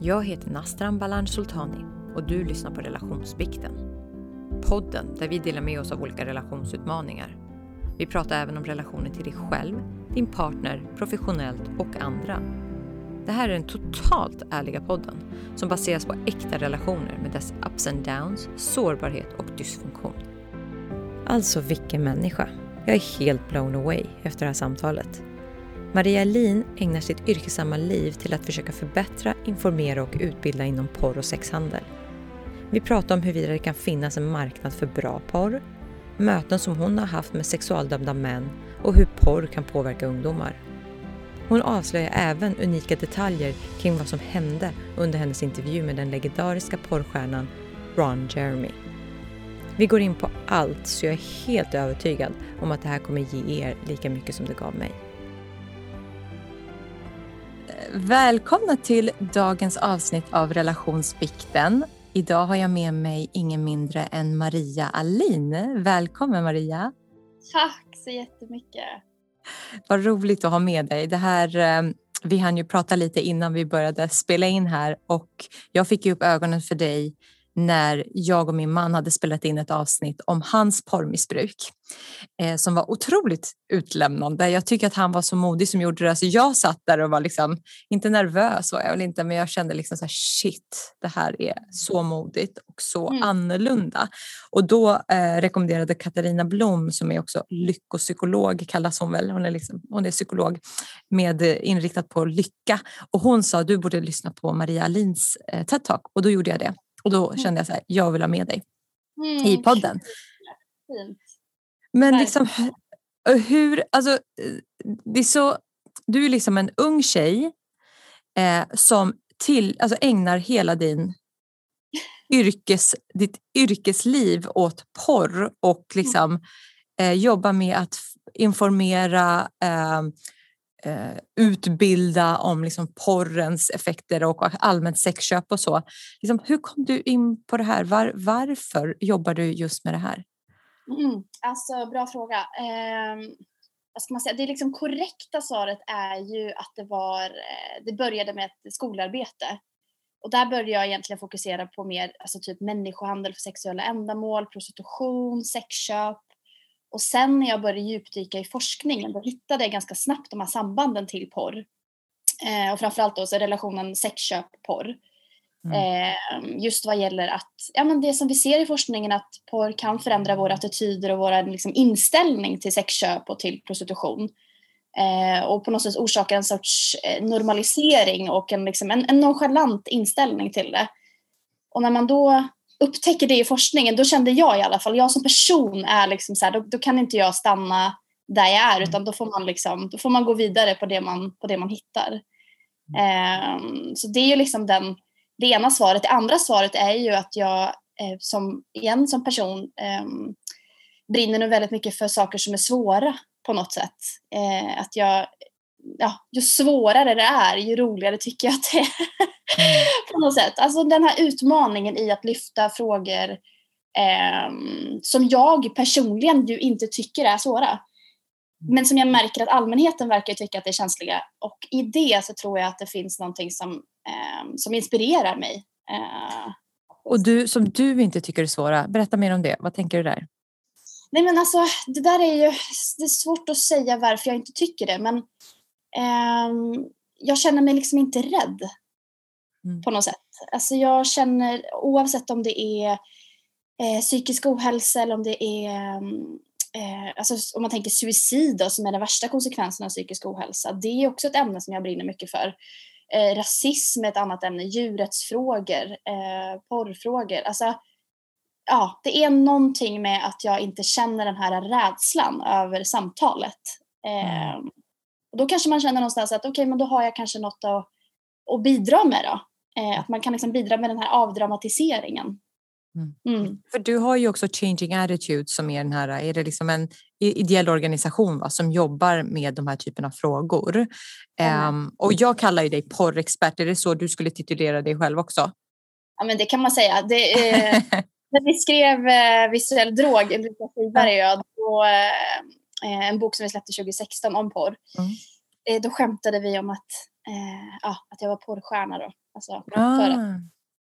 Jag heter Nastran Balan Sultani och du lyssnar på Relationsbikten. Podden där vi delar med oss av olika relationsutmaningar. Vi pratar även om relationer till dig själv, din partner, professionellt och andra. Det här är den totalt ärliga podden som baseras på äkta relationer med dess ups and downs, sårbarhet och dysfunktion. Alltså vilken människa! Jag är helt blown away efter det här samtalet. Maria Lin ägnar sitt yrkesamma liv till att försöka förbättra, informera och utbilda inom porr och sexhandel. Vi pratar om huruvida det kan finnas en marknad för bra porr, möten som hon har haft med sexualdömda män och hur porr kan påverka ungdomar. Hon avslöjar även unika detaljer kring vad som hände under hennes intervju med den legendariska porrstjärnan Ron Jeremy. Vi går in på allt så jag är helt övertygad om att det här kommer ge er lika mycket som det gav mig. Välkomna till dagens avsnitt av Relationsbikten. Idag har jag med mig ingen mindre än Maria Alin. Välkommen Maria! Tack så jättemycket! Vad roligt att ha med dig. Det här, eh, vi hann ju prata lite innan vi började spela in här och jag fick ju upp ögonen för dig när jag och min man hade spelat in ett avsnitt om hans porrmissbruk eh, som var otroligt utlämnande. Jag tycker att han var så modig som gjorde det. Så jag satt där och var liksom, inte nervös var jag väl inte, men jag kände liksom så här, shit, det här är så modigt och så mm. annorlunda. Och då eh, rekommenderade Katarina Blom som är också lyckopsykolog kallas hon väl, hon är, liksom, hon är psykolog med eh, inriktat på lycka och hon sa du borde lyssna på Maria Alins eh, TED-talk och då gjorde jag det. Och då mm. kände jag så här, jag vill ha med dig mm. i podden. Fint. Men liksom hur, alltså det är så, du är liksom en ung tjej eh, som till, alltså ägnar hela din yrkes, ditt yrkesliv åt porr och liksom eh, jobbar med att informera eh, eh, Eh, utbilda om liksom porrens effekter och allmänt sexköp och så. Liksom, hur kom du in på det här? Var, varför jobbar du just med det här? Mm, alltså, bra fråga. Eh, vad ska man säga? Det liksom korrekta svaret är ju att det var, eh, det började med ett skolarbete. Och där började jag egentligen fokusera på mer alltså typ människohandel för sexuella ändamål, prostitution, sexköp, och sen när jag började djupdyka i forskningen då hittade jag ganska snabbt de här sambanden till porr. Eh, och framförallt då så relationen sexköp-porr. Mm. Eh, just vad gäller att, ja men det som vi ser i forskningen att porr kan förändra våra attityder och vår liksom, inställning till sexköp och till prostitution. Eh, och på något sätt orsaka en sorts eh, normalisering och en, liksom, en, en nonchalant inställning till det. Och när man då upptäcker det i forskningen, då kände jag i alla fall, jag som person är liksom så här, då, då, kan inte jag stanna där jag är utan då får man, liksom, då får man gå vidare på det man, på det man hittar. Um, så det är ju liksom den, det ena svaret. Det andra svaret är ju att jag eh, som, igen som person um, brinner nu väldigt mycket för saker som är svåra på något sätt. Eh, att jag ja, ju svårare det är, ju roligare tycker jag att det är. Mm. på något sätt. Alltså den här utmaningen i att lyfta frågor eh, som jag personligen ju inte tycker är svåra. Mm. Men som jag märker att allmänheten verkar tycka att det är känsliga. Och i det så tror jag att det finns någonting som, eh, som inspirerar mig. Eh, och du, som du inte tycker är svåra, berätta mer om det. Vad tänker du där? Nej men alltså, det där är ju det är svårt att säga varför jag inte tycker det. Men jag känner mig liksom inte rädd mm. på något sätt. Alltså jag känner oavsett om det är eh, psykisk ohälsa eller om det är eh, alltså om man tänker suicid då, som är den värsta konsekvensen av psykisk ohälsa. Det är också ett ämne som jag brinner mycket för. Eh, rasism är ett annat ämne, djurrättsfrågor, eh, porrfrågor. Alltså, ja, det är någonting med att jag inte känner den här rädslan över samtalet. Mm. Och då kanske man känner någonstans att okej, okay, men då har jag kanske något att, att bidra med då. Eh, att man kan liksom bidra med den här avdramatiseringen. Mm. Mm. För du har ju också Changing Attitude som är den här, är det liksom en ideell organisation va, som jobbar med de här typen av frågor. Mm. Um, och jag kallar ju dig porrexpert, är det så du skulle titulera dig själv också? Ja men det kan man säga. Det, eh, när vi skrev eh, Visuell drog, Ulrika Friberg och jag, då, eh, en bok som vi släppte 2016 om porr, mm. eh, då skämtade vi om att eh, ja, att jag var porrstjärna då. Alltså, Ah. för att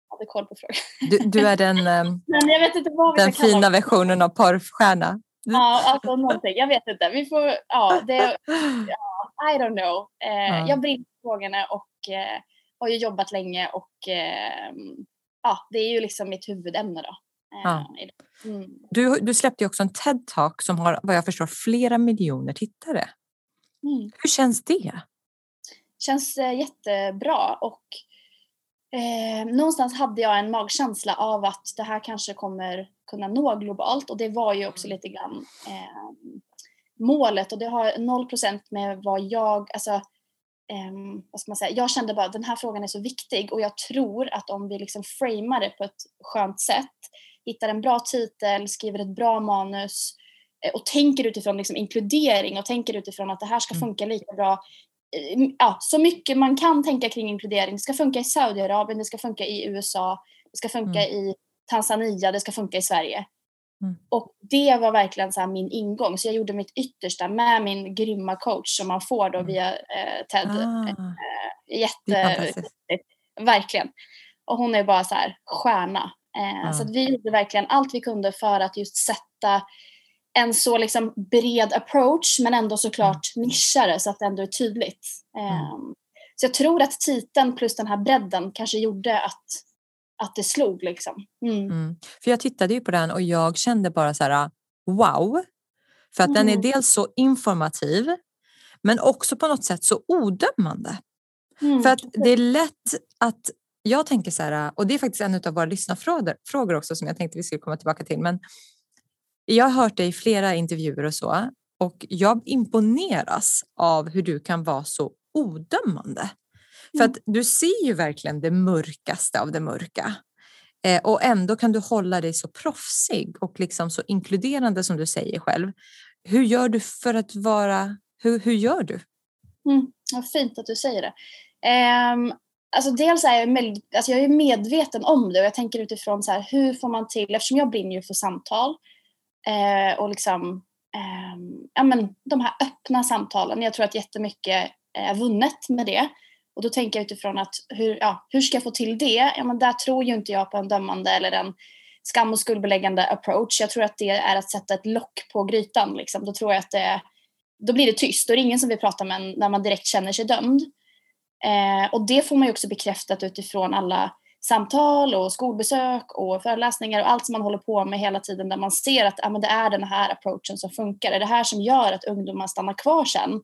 jag hade koll på frågan. Du, du är den, eh, Men jag vet inte vad vi den kalla fina det. versionen av porrstjärna. Ja, alltså någonting. Jag vet inte. Vi får, ja, det, I don't know. Eh, Ja. Jag brinner för frågorna och eh, har ju jobbat länge och eh, ja, det är ju liksom mitt huvudämne då. Eh, Ja. det. Mm. Du, du släppte också en TED-talk som har vad jag förstår flera miljoner tittare. Mm. Hur känns det? Känns eh, jättebra och eh, någonstans hade jag en magkänsla av att det här kanske kommer kunna nå globalt och det var ju också lite grann eh, målet och det har 0% med vad jag, alltså ehm, vad ska man säga, jag kände bara att den här frågan är så viktig och jag tror att om vi liksom framar det på ett skönt sätt, hittar en bra titel, skriver ett bra manus eh, och tänker utifrån liksom inkludering och tänker utifrån att det här ska Mm. funka lika bra eh, ja, så mycket man kan tänka kring inkludering. Det ska funka i Saudiarabien, det ska funka i USA, det ska funka i Tanzania, det ska funka i Sverige. Mm. Och det var verkligen så min ingång. Så jag gjorde mitt yttersta med min grymma coach som man får då Mm. via eh, TED. Ah, är Jätte, verkligen. Och hon är bara så här stjärna. Ja. Så att vi gjorde verkligen allt vi kunde för att just sätta en så liksom bred approach men ändå såklart nischare så att det ändå är tydligt. Eh, Så jag tror att titeln plus den här bredden kanske gjorde att, att det slog liksom. Mm. Mm. För jag tittade ju på den och jag kände bara så här wow. För att den är Mm. dels så informativ men också på något sätt så odömande. Mm. För att det är lätt att jag tänker så här, och det är faktiskt en av våra lyssnarfrågor frågor också som jag tänkte vi skulle komma tillbaka till. Men jag har hört dig i flera intervjuer och så och jag imponeras av hur du kan vara så odömande. För Mm. att du ser ju verkligen det mörkaste av det mörka. Eh, och ändå kan du hålla dig så proffsig och liksom så inkluderande som du säger själv. Hur gör du för att vara, hur, hur gör du? Mm, vad fint att du säger det. Um, alltså dels är jag, med, alltså jag är medveten om det och jag tänker utifrån så här, hur får man till, eftersom jag brinner ju för samtal eh, och liksom eh, ja, men de här öppna samtalen. Jag tror att jättemycket är vunnet med det. Och då tänker jag utifrån att hur, ja, hur ska jag få till det? Ja, men där tror ju inte jag på en dömande eller en skam och skuldbeläggande approach. Jag tror att det är att sätta ett lock på grytan. Liksom. Då tror jag att det då blir det tyst. Då är det ingen som vill prata med en när man direkt känner sig dömd. Eh, och det får man ju också bekräftat utifrån alla samtal och skolbesök och föreläsningar och allt som man håller på med hela tiden där man ser att ah, men det är den här approachen som funkar. Det är det här som gör att ungdomar stannar kvar sen.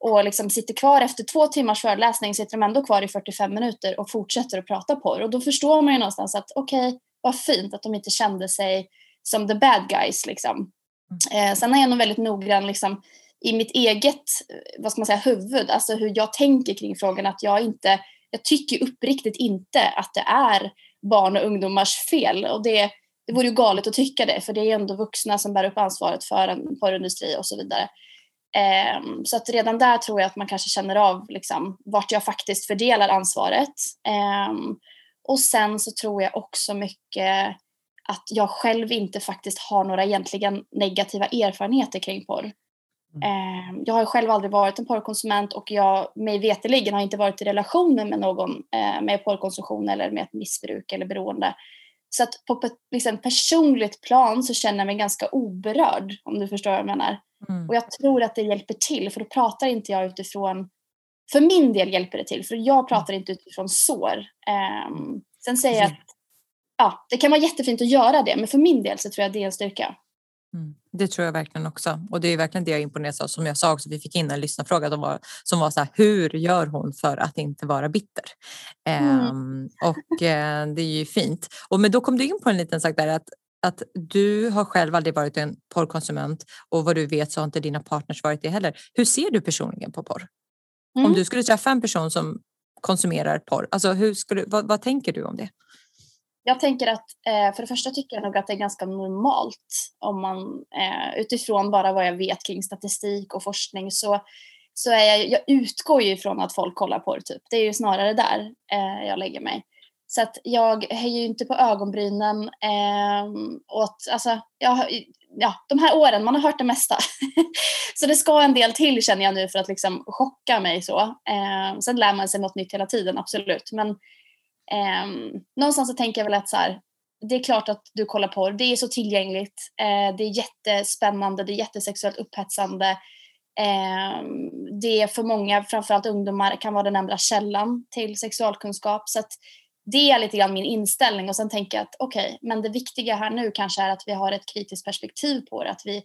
Och liksom sitter kvar efter två timmars föreläsning sitter de ändå kvar i 45 minuter och fortsätter att prata på det. Och då förstår man ju någonstans att okej, okay, vad fint att de inte kände sig som the bad guys. Liksom. Eh, sen är jag nog väldigt noggrann liksom, i mitt eget vad ska man säga, huvud, alltså hur jag tänker kring frågan. Att jag inte, jag tycker uppriktigt inte att det är barn och ungdomars fel. Och det, det vore ju galet att tycka det, för det är ändå vuxna som bär upp ansvaret för en porrindustri och så vidare. Um, så att redan där tror jag att man kanske känner av liksom, vart jag faktiskt fördelar ansvaret. Um, och sen så tror jag också mycket att jag själv inte faktiskt har några egentligen negativa erfarenheter kring porr. Mm. Jag har själv aldrig varit en porrkonsument och jag mig veteligen har inte varit i relationer med någon med porrkonsumtion eller med ett missbruk eller beroende. Så att på ett liksom, personligt plan så känner jag mig ganska oberörd om du förstår vad jag menar. Mm. Och jag tror att det hjälper till för då pratar inte jag utifrån, för min del hjälper det till för jag pratar inte utifrån sår. Um, sen säger jag att ja, det kan vara jättefint att göra det men för min del så tror jag det är en styrka. Mm, det tror jag verkligen också. Och det är verkligen det jag imponeras av. Som jag sa också, vi fick in en lyssnarfråga som var, som var så här, hur gör hon för att inte vara bitter? Mm. Um, och uh, det är ju fint. Och men då kom du in på en liten sak där att, att du har själv aldrig varit en porrkonsument och vad du vet så har inte dina partners varit det heller. Hur ser du personligen på porr? Mm. Om du skulle träffa en person som konsumerar porr, alltså hur skulle, vad, vad tänker du om det? Jag tänker att eh, för det första tycker jag nog att det är ganska normalt om man eh, utifrån bara vad jag vet kring statistik och forskning så, så är jag, jag utgår ju ifrån att folk kollar på det typ. Det är ju snarare där eh, jag lägger mig. Så att jag höjer ju inte på ögonbrynen. Eh, åt, alltså, jag, ja, de här åren, man har hört det mesta. så det ska en del till känner jag nu för att liksom chocka mig så. Eh, sen lär man sig något nytt hela tiden, absolut. Men eh, någonstans så tänker jag väl att så här, det är klart att du kollar på det är så tillgängligt, eh, det är jättespännande, det är jättesexuellt upphetsande. Eh, det är för många, framförallt ungdomar, kan vara den enda källan till sexualkunskap. Så att det är lite grann min inställning och sen tänker jag att okej, okay, men det viktiga här nu kanske är att vi har ett kritiskt perspektiv på det, att vi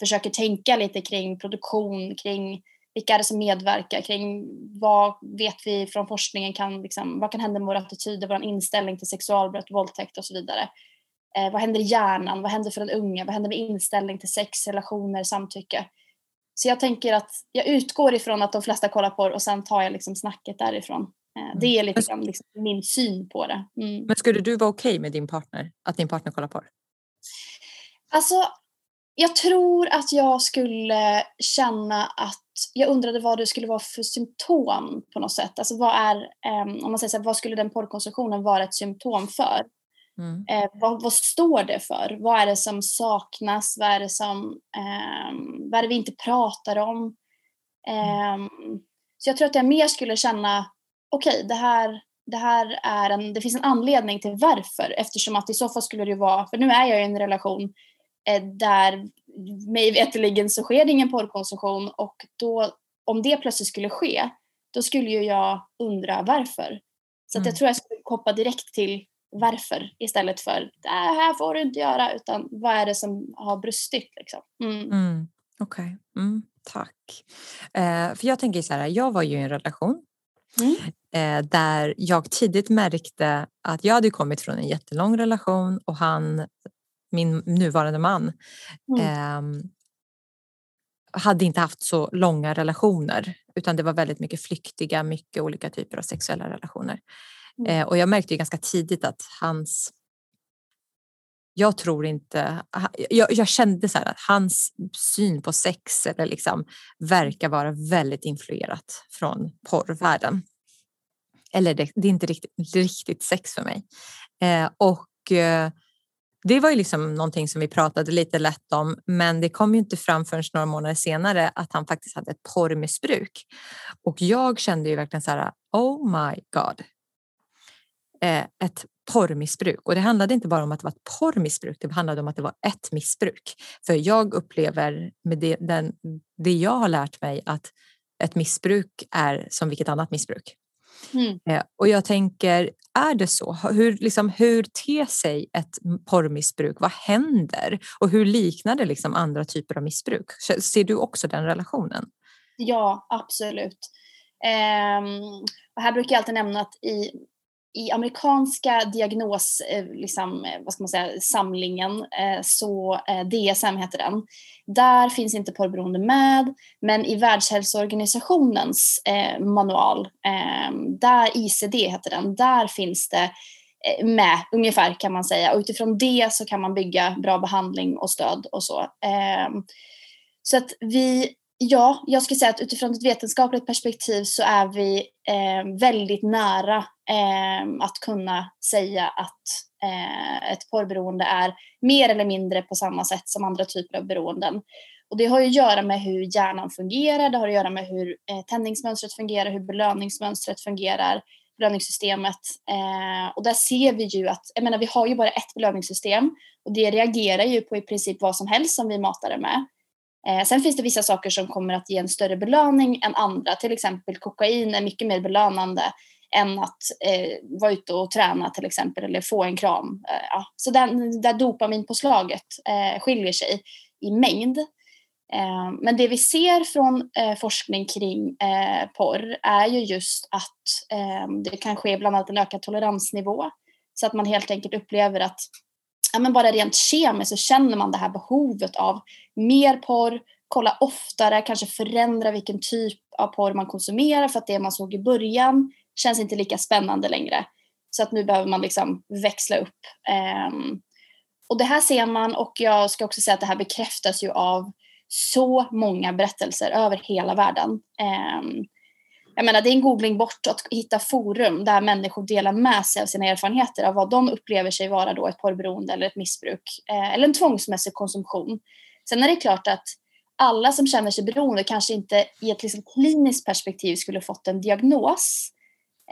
försöker tänka lite kring produktion, kring vilka är det som medverkar, kring vad vet vi från forskningen kan, liksom, vad kan hända med våra attityder, vår inställning till sexualbrott, våldtäkt och så vidare. Eh, vad händer i hjärnan, vad händer för den unga, vad händer med inställning till sex, relationer, samtycke. Så jag tänker att jag utgår ifrån att de flesta kollar på det och sen tar jag liksom snacket därifrån. Eh, mm. Det är lite grann liksom min syn på det. Mm. Men skulle du vara okej okay med din partner, att din partner kollar på det? Alltså, jag tror att jag skulle känna att jag undrade vad det skulle vara för symptom på något sätt. Alltså vad är, um, om man säger så här, vad skulle den porrkonsumtionen vara ett symptom för? Mm. Eh, vad, vad, står det för? Vad är det som saknas? Vad är det som, um, vad är det vi inte pratar om? Um, så jag tror att jag mer skulle känna okej, okay, det, här, det här är en, det finns en anledning till varför eftersom att i så fall skulle det ju vara, för nu är jag i en relation eh, där mig veterligen så sker det ingen porrkonsumtion och då om det plötsligt skulle ske då skulle ju jag undra varför. Så mm. jag tror jag skulle hoppa direkt till varför istället för det här får du inte göra utan vad är det som har brustit liksom. Mm. Mm. Okej, okay. Mm, tack. Eh, för jag tänker så här, jag var ju i en relation Mm. Eh, där jag tidigt märkte att jag hade kommit från en jättelång relation och han, min nuvarande man, mm. eh, hade inte haft så långa relationer utan det var väldigt mycket flyktiga, mycket olika typer av sexuella relationer. Mm. Eh, och jag märkte ju ganska tidigt att hans jag tror inte... Jag, jag kände så att hans syn på sex eller liksom verkar vara väldigt influerat från porrvärlden. Eller det, det är inte riktigt, riktigt sex för mig. Eh, och eh, det var ju liksom någonting som vi pratade lite lätt om men det kom ju inte fram förrän några månader senare att han faktiskt hade ett porrmissbruk. Och jag kände ju verkligen så här, oh my god. Eh, ett porrmissbruk. Och det handlade inte bara om att det var ett porrmissbruk, det handlade om att det var ett missbruk. För jag upplever med det, den, det jag har lärt mig att ett missbruk är som vilket annat missbruk. Mm. Eh, och jag tänker, är det så? Hur, liksom, hur ter sig ett porrmissbruk? Vad händer? Och hur liknar det liksom andra typer av missbruk? Ser du också den relationen? Ja, absolut. Um, här brukar jag alltid nämna att i i amerikanska diagnos, eh, liksom, eh, vad ska man säga, samlingen, eh, så DSM heter den, där finns inte porrberoende med, men i Världshälsoorganisationens manual, ehm, där ICD heter den, där finns det med ungefär kan man säga och utifrån det så kan man bygga bra behandling och stöd och så. Ehm, så att vi Ja, jag skulle säga att utifrån ett vetenskapligt perspektiv så är vi eh, väldigt nära eh, att kunna säga att eh, ett porrberoende är mer eller mindre på samma sätt som andra typer av beroenden. Och det har ju att göra med hur hjärnan fungerar, det har att göra med hur eh, tändningsmönstret fungerar, hur belöningsmönstret fungerar, belöningssystemet. Eh, och där ser vi ju att, jag menar vi har ju bara ett belöningssystem och det reagerar ju på i princip vad som helst som vi matar det med. Eh, sen finns det vissa saker som kommer att ge en större belöning än andra. Till exempel kokain är mycket mer belönande än att eh, vara ute och träna till exempel eller få en kram. Eh, ja. Så den, där dopaminpåslaget eh, skiljer sig i mängd. Eh, men det vi ser från eh, forskning kring eh, porr är ju just att eh, det kan ske bland annat en ökad toleransnivå så att man helt enkelt upplever att ja, men bara rent kemiskt så känner man det här behovet av mer porr, kolla oftare, kanske förändra vilken typ av porr man konsumerar för att det man såg i början känns inte lika spännande längre. Så att nu behöver man liksom växla upp. Um, och det här ser man och jag ska också säga att det här bekräftas ju av så många berättelser över hela världen. Um, jag menar, det är en googling bort att hitta forum där människor delar med sig av sina erfarenheter av vad de upplever sig vara då ett porrberoende eller ett missbruk eh, eller en tvångsmässig konsumtion. Sen är det klart att alla som känner sig beroende kanske inte i ett liksom kliniskt perspektiv skulle fått en diagnos.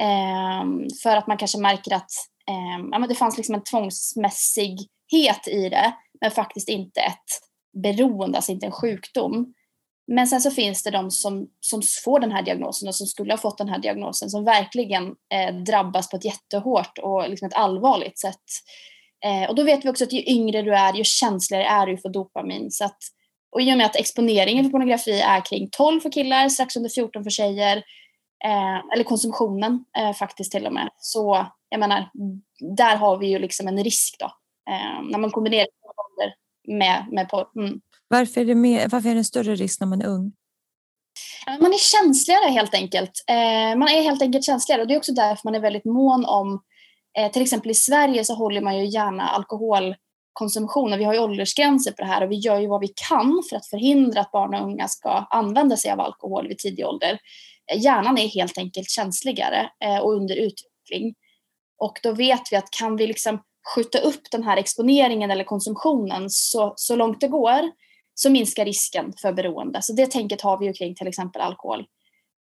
Eh, för att man kanske märker att eh, ja, men det fanns liksom en tvångsmässighet i det men faktiskt inte ett beroende, alltså inte en sjukdom. Men sen så finns det de som, som får den här diagnosen och som skulle ha fått den här diagnosen som verkligen eh, drabbas på ett jättehårt och liksom ett allvarligt sätt. Eh, och då vet vi också att ju yngre du är, ju känsligare är du för dopamin. Så att, och i och med att exponeringen för pornografi är kring 12 för killar, strax under 14 för tjejer, eh, eller konsumtionen eh, faktiskt till och med, så jag menar, där har vi ju liksom en risk då. Eh, när man kombinerar med, med porr. Mm. Varför är, det mer, varför är det en större risk när man är ung? Man är känsligare helt enkelt. Eh, man är helt enkelt känsligare och det är också därför man är väldigt mån om, eh, till exempel i Sverige så håller man ju gärna alkoholkonsumtion och vi har ju åldersgränser på det här och vi gör ju vad vi kan för att förhindra att barn och unga ska använda sig av alkohol vid tidig ålder. Hjärnan är helt enkelt känsligare eh, och under utveckling. Och då vet vi att kan vi liksom skjuta upp den här exponeringen eller konsumtionen så, så långt det går så minskar risken för beroende. Så det tänket har vi ju kring till exempel alkohol.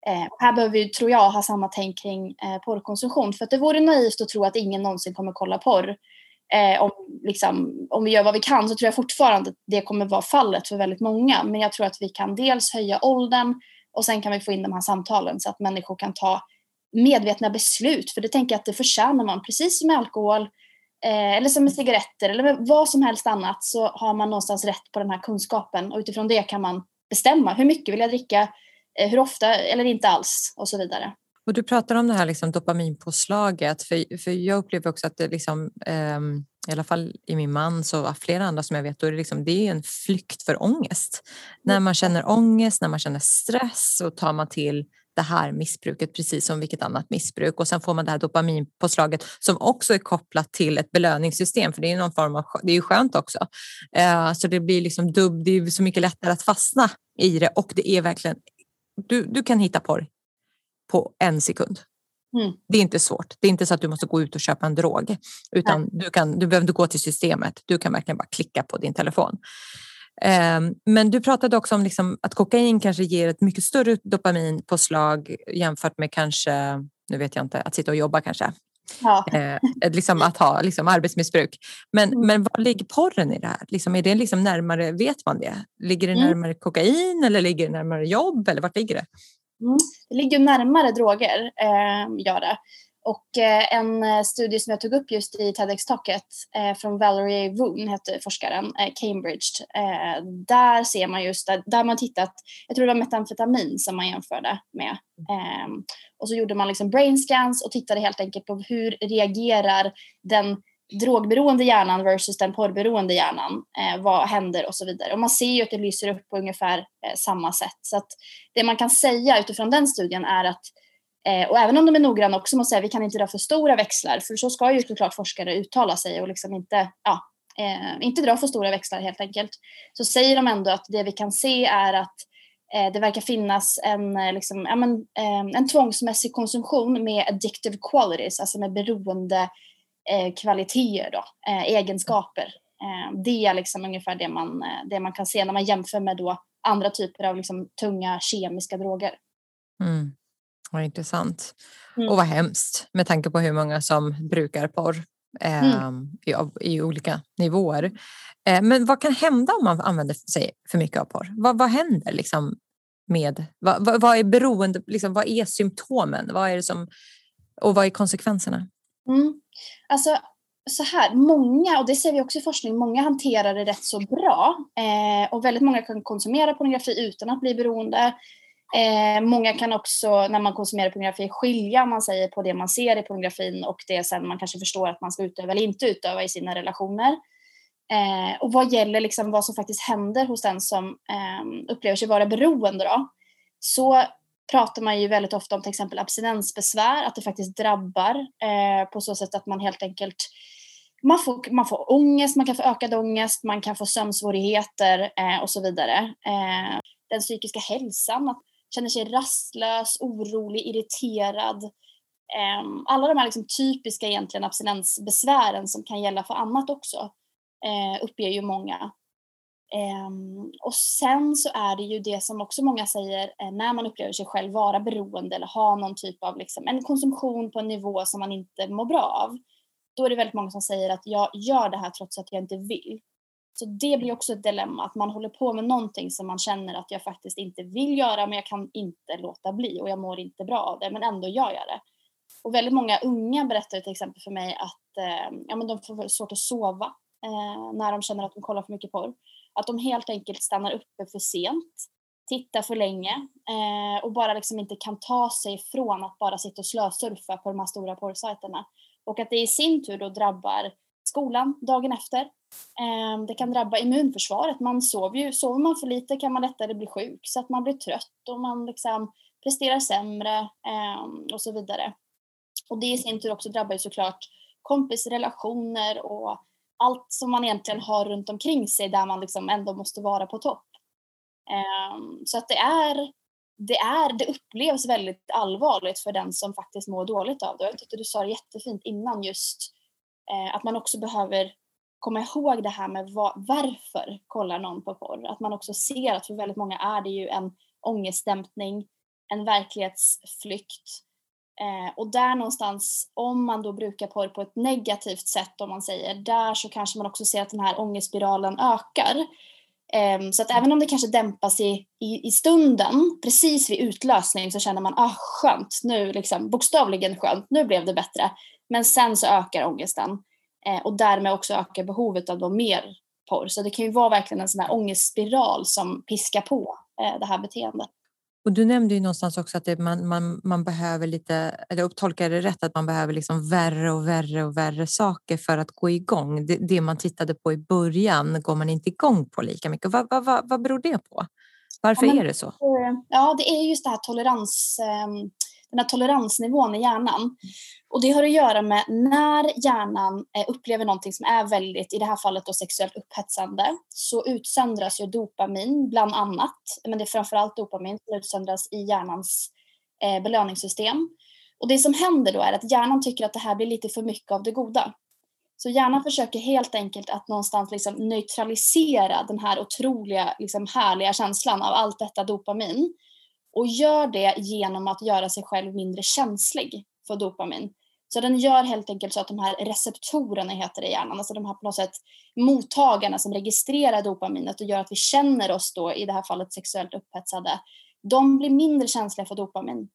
Eh, här behöver vi, tror jag, ha samma tänk kring eh, porrkonsumtion. För att det vore naivt att tro att ingen någonsin kommer kolla porr. Eh, om, liksom, om vi gör vad vi kan så tror jag fortfarande att det kommer vara fallet för väldigt många. Men jag tror att vi kan dels höja åldern och sen kan vi få in de här samtalen så att människor kan ta medvetna beslut. För det tänker jag att det förtjänar man, precis som med alkohol eh, eller som med cigaretter eller med vad som helst annat så har man någonstans rätt på den här kunskapen. Och utifrån det kan man bestämma. Hur mycket vill jag dricka, eh, hur ofta eller inte alls? Och så vidare. Och du pratar om det här liksom dopaminpåslaget, för, för jag upplever också att det liksom, eh, i alla fall i min mans och flera andra som jag vet, då är det, liksom, det är en flykt för ångest. När man känner ångest, när man känner stress så tar man till det här missbruket precis som vilket annat missbruk och sen får man det här dopaminpåslaget som också är kopplat till ett belöningssystem för det är någon form av, det är ju skönt också. Eh, så det blir liksom dubb, det är så mycket lättare att fastna i det och det är verkligen, du, du kan hitta porr på en sekund. Mm. Det är inte svårt. Det är inte så att du måste gå ut och köpa en drog utan du, kan, du behöver inte gå till systemet. Du kan verkligen bara klicka på din telefon. Ehm, men du pratade också om liksom att kokain kanske ger ett mycket större dopaminpåslag jämfört med kanske, nu vet jag inte, att sitta och jobba kanske. Ja. Eh, liksom att ha liksom arbetsmissbruk. Men, mm. men var ligger porren i det här? Liksom, är det liksom närmare, vet man det? Ligger det mm. närmare mm. kokain eller ligger det närmare jobb? Eller vart ligger det? Mm. Det ligger närmare droger, eh, gör det. Och eh, en eh, studie som jag tog upp just i TEDx-taket eh, från Valerie Woon, hette forskaren, eh, Cambridge. Eh, där ser man just, där, där man tittat, jag tror det var metamfetamin som man jämförde med. Och så gjorde man liksom brain scans och tittade helt enkelt på hur reagerar den drogberoende hjärnan versus den porrberoende hjärnan. Eh, vad händer och så vidare. Och man ser ju att det lyser upp på ungefär eh, samma sätt. Så att det man kan säga utifrån den studien är att Eh, och även om de är noggranna också måste säga vi kan inte dra för stora växlar för så ska ju såklart forskare uttala sig och liksom inte, ja, eh, inte dra för stora växlar helt enkelt. Så säger de ändå att det vi kan se är att eh, det verkar finnas en, eh, liksom, ja, men, eh, en tvångsmässig konsumtion med addictive qualities, alltså med beroende eh, kvaliteter, då, egenskaper. det är liksom ungefär det man, det man kan se när man jämför med då andra typer av liksom, tunga kemiska droger. Mm. Vad intressant. Mm. Och vad hemskt med tanke på hur många som brukar porr eh, mm. i, i, olika nivåer. Eh, men vad kan hända om man använder sig för mycket av porr? Vad, vad händer liksom med, vad, vad, vad är beroende, liksom, vad är symptomen? Vad är det som, och vad är konsekvenserna? Mm. Alltså, så här, många, och det ser vi också i forskning, många hanterar det rätt så bra. Eh, och väldigt många kan konsumera pornografi utan att bli beroende. Eh, många kan också när man konsumerar pornografi skilja man säger på det man ser i pornografin och det sen man kanske förstår att man ska utöva eller inte utöva i sina relationer. Eh, och vad gäller liksom vad som faktiskt händer hos den som eh, upplever sig vara beroende då, så pratar man ju väldigt ofta om till exempel abstinensbesvär, att det faktiskt drabbar eh, på så sätt att man helt enkelt man får, man får ångest, man kan få ökad ångest, man kan få sömnsvårigheter eh, och så vidare. Eh, den psykiska hälsan, att känner sig rastlös, orolig, irriterad. Eh, alla de här liksom typiska egentligen abstinensbesvären som kan gälla för annat också eh, uppger ju många. Ehm, och sen så är det ju det som också många säger eh, när man upplever sig själv vara beroende eller ha någon typ av liksom, en konsumtion på en nivå som man inte mår bra av. Då är det väldigt många som säger att jag gör det här trots att jag inte vill. Så det blir också ett dilemma, att man håller på med någonting som man känner att jag faktiskt inte vill göra men jag kan inte låta bli och jag mår inte bra av det men ändå gör jag det. Och väldigt många unga berättar till exempel för mig att eh, ja, men de får svårt att sova eh, när de känner att de kollar för mycket porr. Att de helt enkelt stannar uppe för sent, tittar för länge eh, och bara liksom inte kan ta sig från att bara sitta och slösurfa på de här stora porrsajterna. Och att det i sin tur då drabbar skolan dagen efter. Eh, det kan drabba immunförsvaret. Man sover ju, sover man för lite kan man lättare bli sjuk så att man blir trött och man liksom presterar sämre eh, och så vidare. Och det i sin tur också drabbar ju såklart kompisrelationer och allt som man egentligen har runt omkring sig där man liksom ändå måste vara på topp. Ehm, så att det är, det är, det upplevs väldigt allvarligt för den som faktiskt mår dåligt av det. Jag tyckte du sa det jättefint innan just eh, att man också behöver komma ihåg det här med var, varför kollar någon på porr. Att man också ser att för väldigt många är det ju en ångestdämpning, en verklighetsflykt. Eh, och där någonstans, om man då brukar porr på ett negativt sätt om man säger, där så kanske man också ser att den här ångestspiralen ökar. Eh, så att även om det kanske dämpas i, i, i, stunden, precis vid utlösning så känner man ah skönt, nu liksom bokstavligen skönt, nu blev det bättre. Men sen så ökar ångesten eh, och därmed också ökar behovet av då mer porr. Så det kan ju vara verkligen en sån här ångestspiral som piskar på eh, det här beteendet. Och du nämnde ju någonstans också att det, man, man, man behöver lite, eller tolkar det rätt, att man behöver liksom värre och värre och värre saker för att gå igång. Det, det man tittade på i början går man inte igång på lika mycket. Vad, vad, vad, vad beror det på? Varför ja, men, är det så? Ja, det är just det här tolerans, ehm, den här toleransnivån i hjärnan. Och det har att göra med när hjärnan eh, upplever någonting som är väldigt, i det här fallet då sexuellt upphetsande, så utsöndras ju dopamin bland annat, men det är framförallt dopamin som utsöndras i hjärnans eh, belöningssystem. Och det som händer då är att hjärnan tycker att det här blir lite för mycket av det goda. Så hjärnan försöker helt enkelt att någonstans liksom neutralisera den här otroliga, liksom härliga känslan av allt detta dopamin och gör det genom att göra sig själv mindre känslig för dopamin. Så den gör helt enkelt så att de här receptorerna heter det i hjärnan, alltså de här på något sätt mottagarna som registrerar dopaminet och gör att vi känner oss då i det här fallet sexuellt upphetsade, de blir mindre känsliga för dopamin.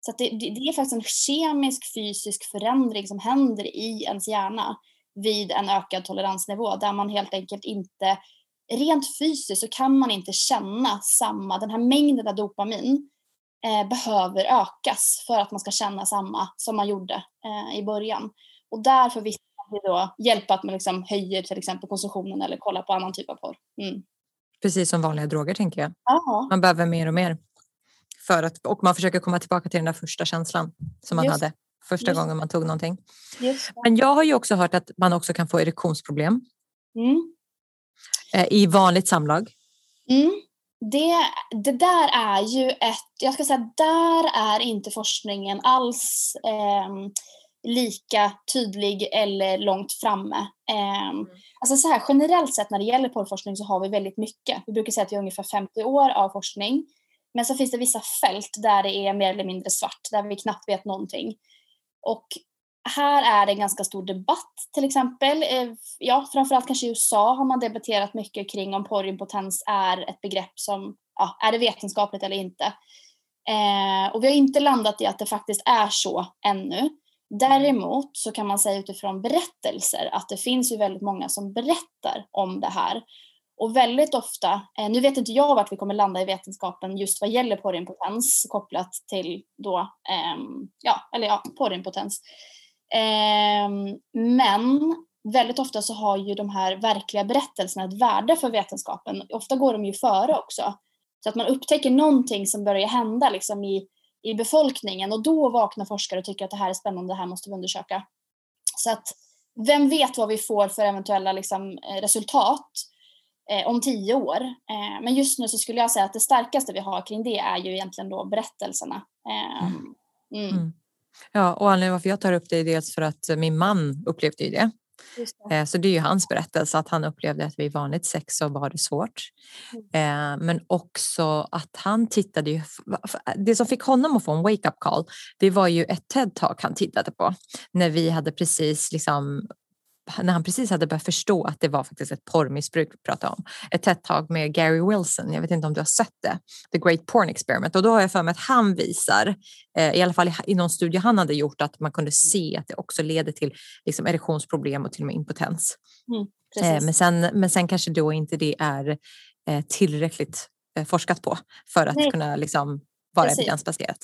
Så det, det, det, är faktiskt en kemisk fysisk förändring som händer i ens hjärna vid en ökad toleransnivå där man helt enkelt inte rent fysiskt så kan man inte känna samma, den här mängden av dopamin eh, behöver ökas för att man ska känna samma som man gjorde eh, i början. Och därför vill vi då hjälpa att man liksom höjer till exempel konsumtionen eller kollar på annan typ av porr. Mm. Precis som vanliga droger tänker jag. Aha. Man behöver mer och mer. För att, och man försöker komma tillbaka till den där första känslan som man Just. hade första Just. gången man tog någonting. Men jag har ju också hört att man också kan få erektionsproblem. Mm. Eh, I vanligt samlag. Mm det, det där är ju ett, jag ska säga där är inte forskningen alls eh, lika tydlig eller långt framme. Eh, mm. Alltså så här, generellt sett när det gäller porrforskning så har vi väldigt mycket. Vi brukar säga att vi har ungefär 50 år av forskning. Men så finns det vissa fält där det är mer eller mindre svart, där vi knappt vet någonting. Och här är det en ganska stor debatt till exempel. Eh, ja, framförallt kanske i USA har man debatterat mycket kring om porrimpotens är ett begrepp som, ja, är det vetenskapligt eller inte? Eh, och vi har inte landat i att det faktiskt är så ännu. Däremot så kan man säga utifrån berättelser att det finns ju väldigt många som berättar om det här. Och väldigt ofta, eh, nu vet inte jag vart vi kommer landa i vetenskapen just vad gäller porrimpotens kopplat till då, eh, ja, eller ja, porrimpotens. Eh, men väldigt ofta så har ju de här verkliga berättelserna ett värde för vetenskapen. Ofta går de ju före också. Så att man upptäcker någonting som börjar hända liksom i, i befolkningen och då vaknar forskare och tycker att det här är spännande, det här måste vi undersöka. Så att vem vet vad vi får för eventuella liksom, eh, resultat. eh, om tio år. Eh, men just nu så skulle jag säga att det starkaste vi har kring det är ju egentligen då berättelserna. Eh, mm. Mm. Ja, och anledningen varför jag tar upp det är dels för att min man upplevde ju det. Det. Eh, så det är ju hans berättelse att han upplevde att vid vanligt sex så var det svårt. Mm. Eh, men också att han tittade ju, det som fick honom att få en wake-up call det var ju ett TED-talk han tittade på när vi hade precis liksom när han precis hade börjat förstå att det var faktiskt ett porrmissbruk vi pratade om. Ett tätt tag med Gary Wilson, jag vet inte om du har sett det, The Great Porn Experiment. Och då har jag för mig att han visar, eh, i alla fall i någon studie han hade gjort, att man kunde se att det också leder till liksom, erektionsproblem och till och med impotens. Mm, eh, men, sen, men sen kanske då inte det är eh, tillräckligt forskat på för att Nej. kunna liksom, vara evidensbaserat.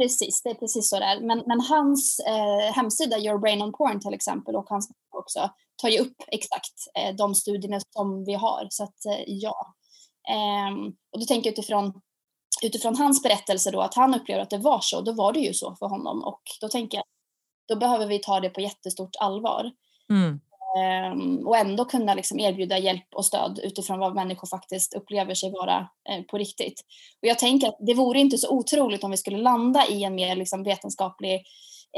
Precis, det är precis så det är. Men, men hans eh, hemsida Your Brain on Porn till exempel och hans också tar ju upp exakt eh, de studierna som vi har. Så att eh, ja. Ehm, och då tänker jag utifrån, utifrån hans berättelse då att han upplever att det var så, då var det ju så för honom och då tänker jag då behöver vi ta det på jättestort allvar. Mm. Ehm, och ändå kunna liksom erbjuda hjälp och stöd utifrån vad människor faktiskt upplever sig vara eh, på riktigt. Och jag tänker att det vore inte så otroligt om vi skulle landa i en mer liksom vetenskaplig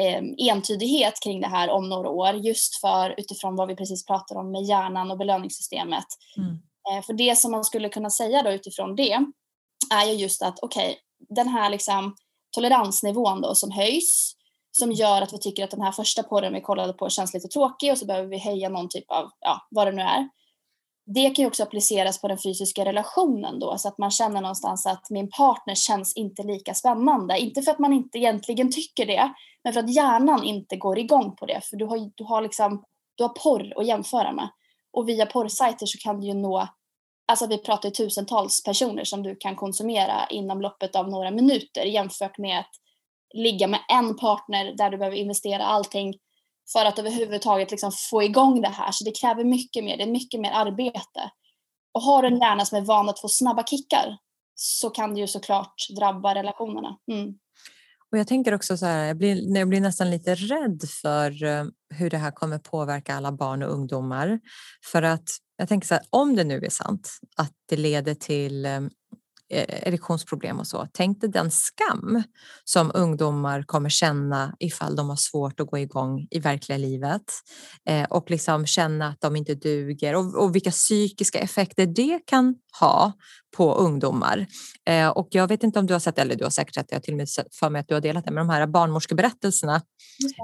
eh, entydighet kring det här om några år just för utifrån vad vi precis pratade om med hjärnan och belöningssystemet. Mm. Eh, för det som man skulle kunna säga då utifrån det är ju just att okej, okay, den här liksom toleransnivån då som höjs som gör att vi tycker att den här första porren vi kollade på känns lite tråkig och så behöver vi höja någon typ av, ja, vad det nu är. Det kan ju också appliceras på den fysiska relationen då så att man känner någonstans att min partner känns inte lika spännande. Inte för att man inte egentligen tycker det, men för att hjärnan inte går igång på det. För du har, du har, liksom, du har porr att jämföra med. Och via porrsajter så kan du ju nå, alltså vi pratar ju tusentals personer som du kan konsumera inom loppet av några minuter jämfört med att ligga med en partner där du behöver investera allting för att överhuvudtaget liksom få igång det här. Så det kräver mycket mer, det är mycket mer arbete. Och har du en hjärna som är van att få snabba kickar så kan det ju såklart drabba relationerna. Mm. Och jag tänker också så här, jag blir, jag blir nästan lite rädd för eh, hur det här kommer påverka alla barn och ungdomar. För att jag tänker så här, om det nu är sant att det leder till eh, Eh, erektionsproblem och så. Tänk dig den skam som ungdomar kommer känna ifall de har svårt att gå igång i verkliga livet eh, och liksom känna att de inte duger och, och vilka psykiska effekter det kan ha på ungdomar. Eh, och jag vet inte om du har sett, eller du har säkert sett jag till och med för mig att du har delat det med de här barnmorskeberättelserna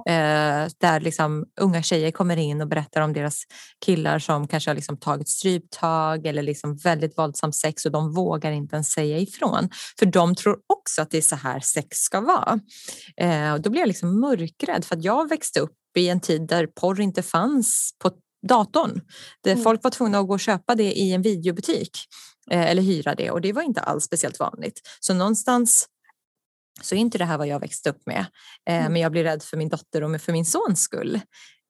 eh, där liksom unga tjejer kommer in och berättar om deras killar som kanske har liksom tagit stryptag eller liksom väldigt våldsam sex och de vågar inte ens säga ifrån för de tror också att det är så här sex ska vara. Eh, och då blir jag liksom mörkrädd för att jag växte upp i en tid där porr inte fanns på datorn. Där mm. Folk var tvungna att gå och köpa det i en videobutik eh, eller hyra det och det var inte alls speciellt vanligt. Så någonstans så är inte det här vad jag växte upp med. Eh, mm. Men jag blir rädd för min dotter och för min sons skull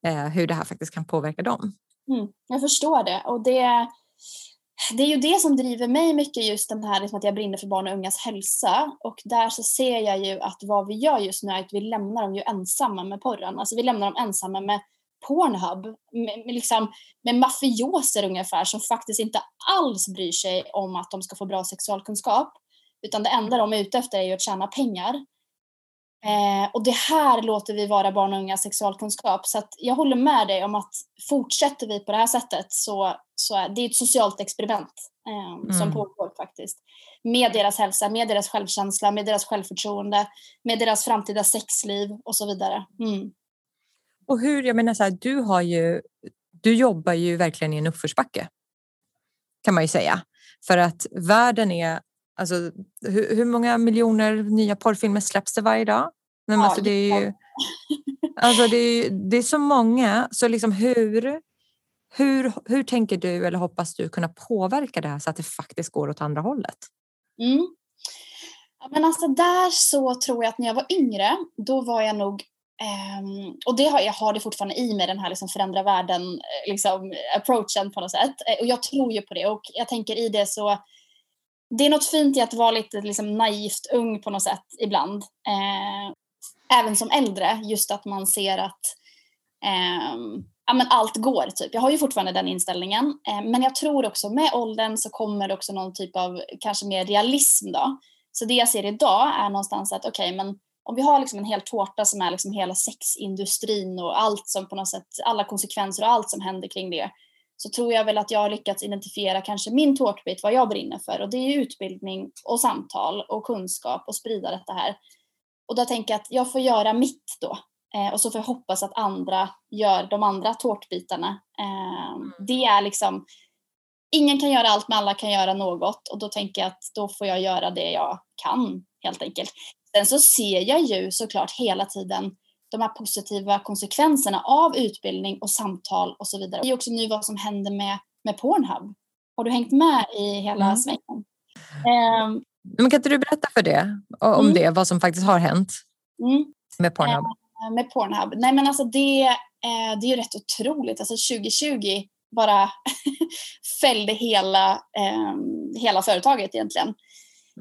eh, hur det här faktiskt kan påverka dem. Mm, jag förstår det och det, det är ju det som driver mig mycket just den här liksom att jag brinner för barn och ungas hälsa och där så ser jag ju att vad vi gör just nu är att vi lämnar dem ju ensamma med porren. Alltså vi lämnar dem ensamma med Pornhub med, med, liksom, med mafioser ungefär som faktiskt inte alls bryr sig om att de ska få bra sexualkunskap. Utan det enda de är ute efter är ju att tjäna pengar. Eh, och det här låter vi vara barn och unga sexualkunskap. Så att jag håller med dig om att fortsätter vi på det här sättet så, så är det ett socialt experiment eh, mm. som pågår faktiskt. Med deras hälsa, med deras självkänsla, med deras självförtroende, med deras framtida sexliv och så vidare. Mm. Och hur, jag menar så här, du har ju, du jobbar ju verkligen i en uppförsbacke. Kan man ju säga. För att världen är, alltså hur, hur många miljoner nya porrfilmer släpps det varje dag? Men ja, alltså, det är ju, alltså det är, det är så många, så liksom hur, hur, hur tänker du eller hoppas du kunna påverka det här så att det faktiskt går åt andra hållet? Mm. Men alltså där så tror jag att när jag var yngre, då var jag nog Um, och det har, jag har det fortfarande i mig, den här liksom förändra världen eh, liksom, approachen på något sätt. Eh, och jag tror ju på det och jag tänker i det så det är något fint i att vara lite liksom, naivt ung på något sätt ibland. Uh, även som äldre, just att man ser att um, ja, men allt går typ. Jag har ju fortfarande den inställningen. Uh, men jag tror också med åldern så kommer det också någon typ av kanske mer realism då. Så det jag ser idag är någonstans att okej, okay, men om vi har liksom en hel tårta som är liksom hela sexindustrin och allt som på något sätt, alla konsekvenser och allt som händer kring det, så tror jag väl att jag har lyckats identifiera kanske min tårtbit, vad jag brinner för och det är utbildning och samtal och kunskap och sprida detta här. Och då tänker jag att jag får göra mitt då eh, och så får jag hoppas att andra gör de andra tårtbitarna. Eh, det är liksom, ingen kan göra allt men alla kan göra något och då tänker jag att då får jag göra det jag kan helt enkelt. Sen så ser jag ju såklart hela tiden de här positiva konsekvenserna av utbildning och samtal och så vidare. Det är också nu vad som händer med, med Pornhub. Har du hängt med i hela mm. svängen? Um, Men kan inte du berätta för det, om mm. det, vad som faktiskt har hänt mm. med Pornhub? Uh, med Pornhub? Nej men alltså det, uh, det är ju rätt otroligt. Alltså 2020 bara fällde hela, um, hela företaget egentligen.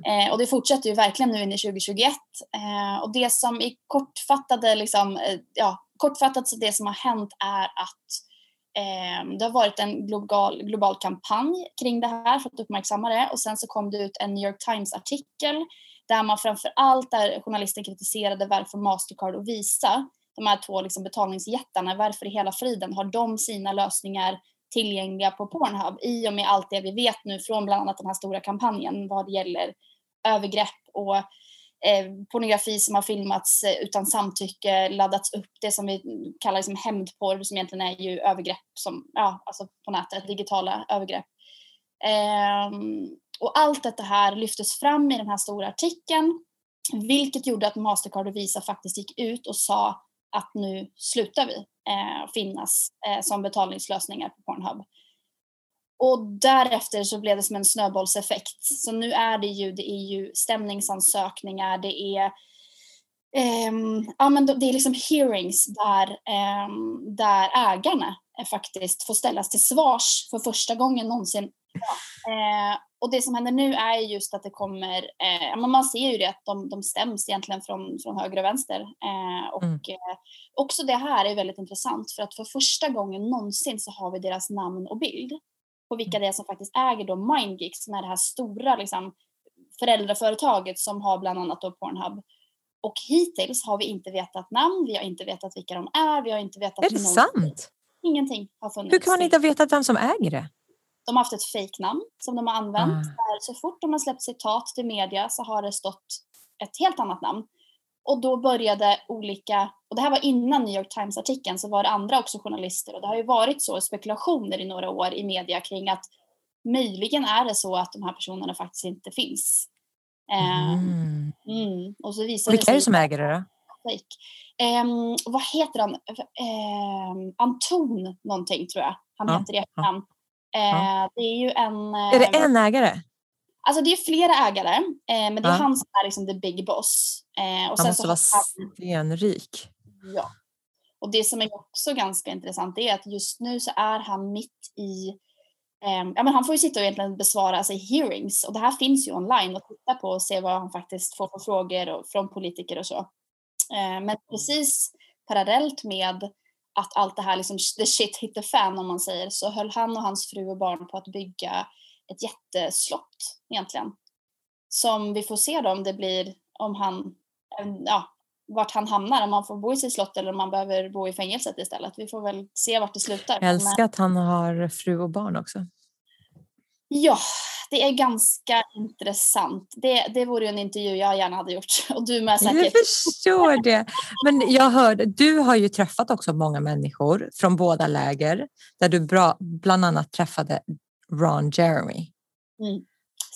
Eh, och det fortsätter ju verkligen nu in i 2021. Eh, och det som i kortfattade, liksom, eh, ja, kortfattat så det som har hänt är att eh, det har varit en global, global kampanj kring det här för att uppmärksamma det och sen så kom det ut en New York Times-artikel där man framför allt, där journalisten kritiserade varför Mastercard och Visa, de här två liksom betalningsjättarna, varför i hela friden har de sina lösningar tillgängliga på Pornhub i och med allt det vi vet nu från bland annat den här stora kampanjen vad det gäller övergrepp och eh, pornografi som har filmats eh, utan samtycke, laddats upp, det som vi kallar liksom hämndporr som egentligen är ju övergrepp som, ja, alltså på nätet, digitala övergrepp. Eh, och allt detta här lyftes fram i den här stora artikeln vilket gjorde att Mastercard och Visa faktiskt gick ut och sa att nu slutar vi eh, finnas eh, som betalningslösningar på Pornhub. Och därefter så blev det som en snöbollseffekt. Så nu är det ju, det är ju stämningsansökningar, det är Um, ja, men det är liksom hearings där, um, där ägarna faktiskt får ställas till svars för första gången någonsin. Ja. Uh, och det som händer nu är just att det kommer, uh, man ser ju det att de, de stäms egentligen från, från höger och vänster. Uh, och mm. också det här är väldigt intressant för att för första gången någonsin så har vi deras namn och bild på vilka mm. det är som faktiskt äger då MindGeeks som är det här stora liksom, föräldraföretaget som har bland annat då Pornhub. Och hittills har vi inte vetat namn, vi har inte vetat vilka de är, vi har inte vetat... Är det sant? Ingenting har funnits. Hur kan man inte ha vetat vem som äger det? De har haft ett fejknamn som de har använt. Ah. Så fort de har släppt citat till media så har det stått ett helt annat namn. Och då började olika, och det här var innan New York Times-artikeln, så var det andra också journalister och det har ju varit så spekulationer i några år i media kring att möjligen är det så att de här personerna faktiskt inte finns. Mm. Mm. Och så visar Vilka är det som äger det då? Um, vad heter han? Um, Anton någonting tror jag han ja. heter i efternamn. Ja. Uh, det är ju en... Är det en ägare? Alltså det är flera ägare, eh, men det är ja. han som är liksom the big boss. Eh, och han måste vara stenrik. Ja. Och det som är också ganska intressant är att just nu så är han mitt i eh, ja, men han får ju sitta och egentligen besvara alltså, hearings och det här finns ju online och titta på och se vad han faktiskt får för frågor och, från politiker och så. Eh, men precis parallellt med att allt det här liksom the shit hit the fan om man säger så höll han och hans fru och barn på att bygga ett jätteslott egentligen. Som vi får se då om det blir, om han, ja, vart han hamnar, om man får bo i sitt slott eller om man behöver bo i fängelset istället. Vi får väl se vart det slutar. Jag älskar att han har fru och barn också. Ja, det är ganska intressant. Det, det vore en intervju jag gärna hade gjort. Och du med säkert. Jag förstår det. Men jag hörde, du har ju träffat också många människor från båda läger där du bra, bland annat träffade Ron Jeremy. Mm,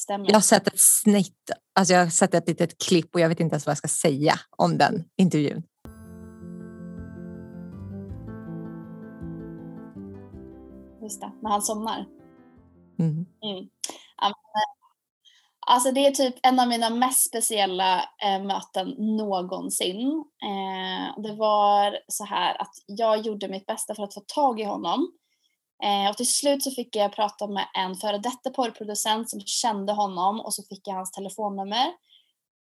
stämmer. Jag har sett ett snitt, alltså jag har sett ett litet klipp och jag vet inte ens vad jag ska säga om den intervjun. Just det, när han somnar. Mm. Mm. Alltså det är typ en av mina mest speciella eh, möten någonsin. Eh, det var så här att jag gjorde mitt bästa för att få tag i honom. Eh, och till slut så fick jag prata med en före detta porrproducent som kände honom och så fick jag hans telefonnummer.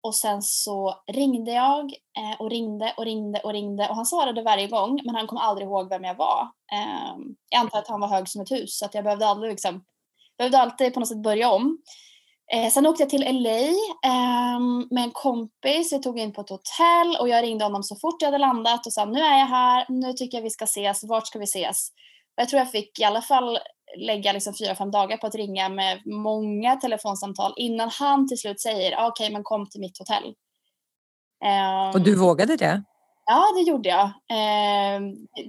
och sen så ringde jag eh, och ringde och ringde och ringde och han svarade varje gång men han kom aldrig ihåg vem jag var. Eh, jag antar att han var hög som ett hus så att jag behövde aldrig, liksom, behövde alltid på något sätt börja om. Eh, sen åkte jag till LA eh, med en kompis. Vi tog in på ett hotell och jag ringde honom så fort jag hade landat och sa nu är jag här, nu tycker jag vi ska ses, vart ska vi ses? Jag tror jag fick i alla fall lägga liksom fyra, fem dagar på att ringa med många telefonsamtal innan han till slut säger ah, okej okay, men kom till mitt hotell. Um, och du vågade det? Ja, det gjorde jag. Eh,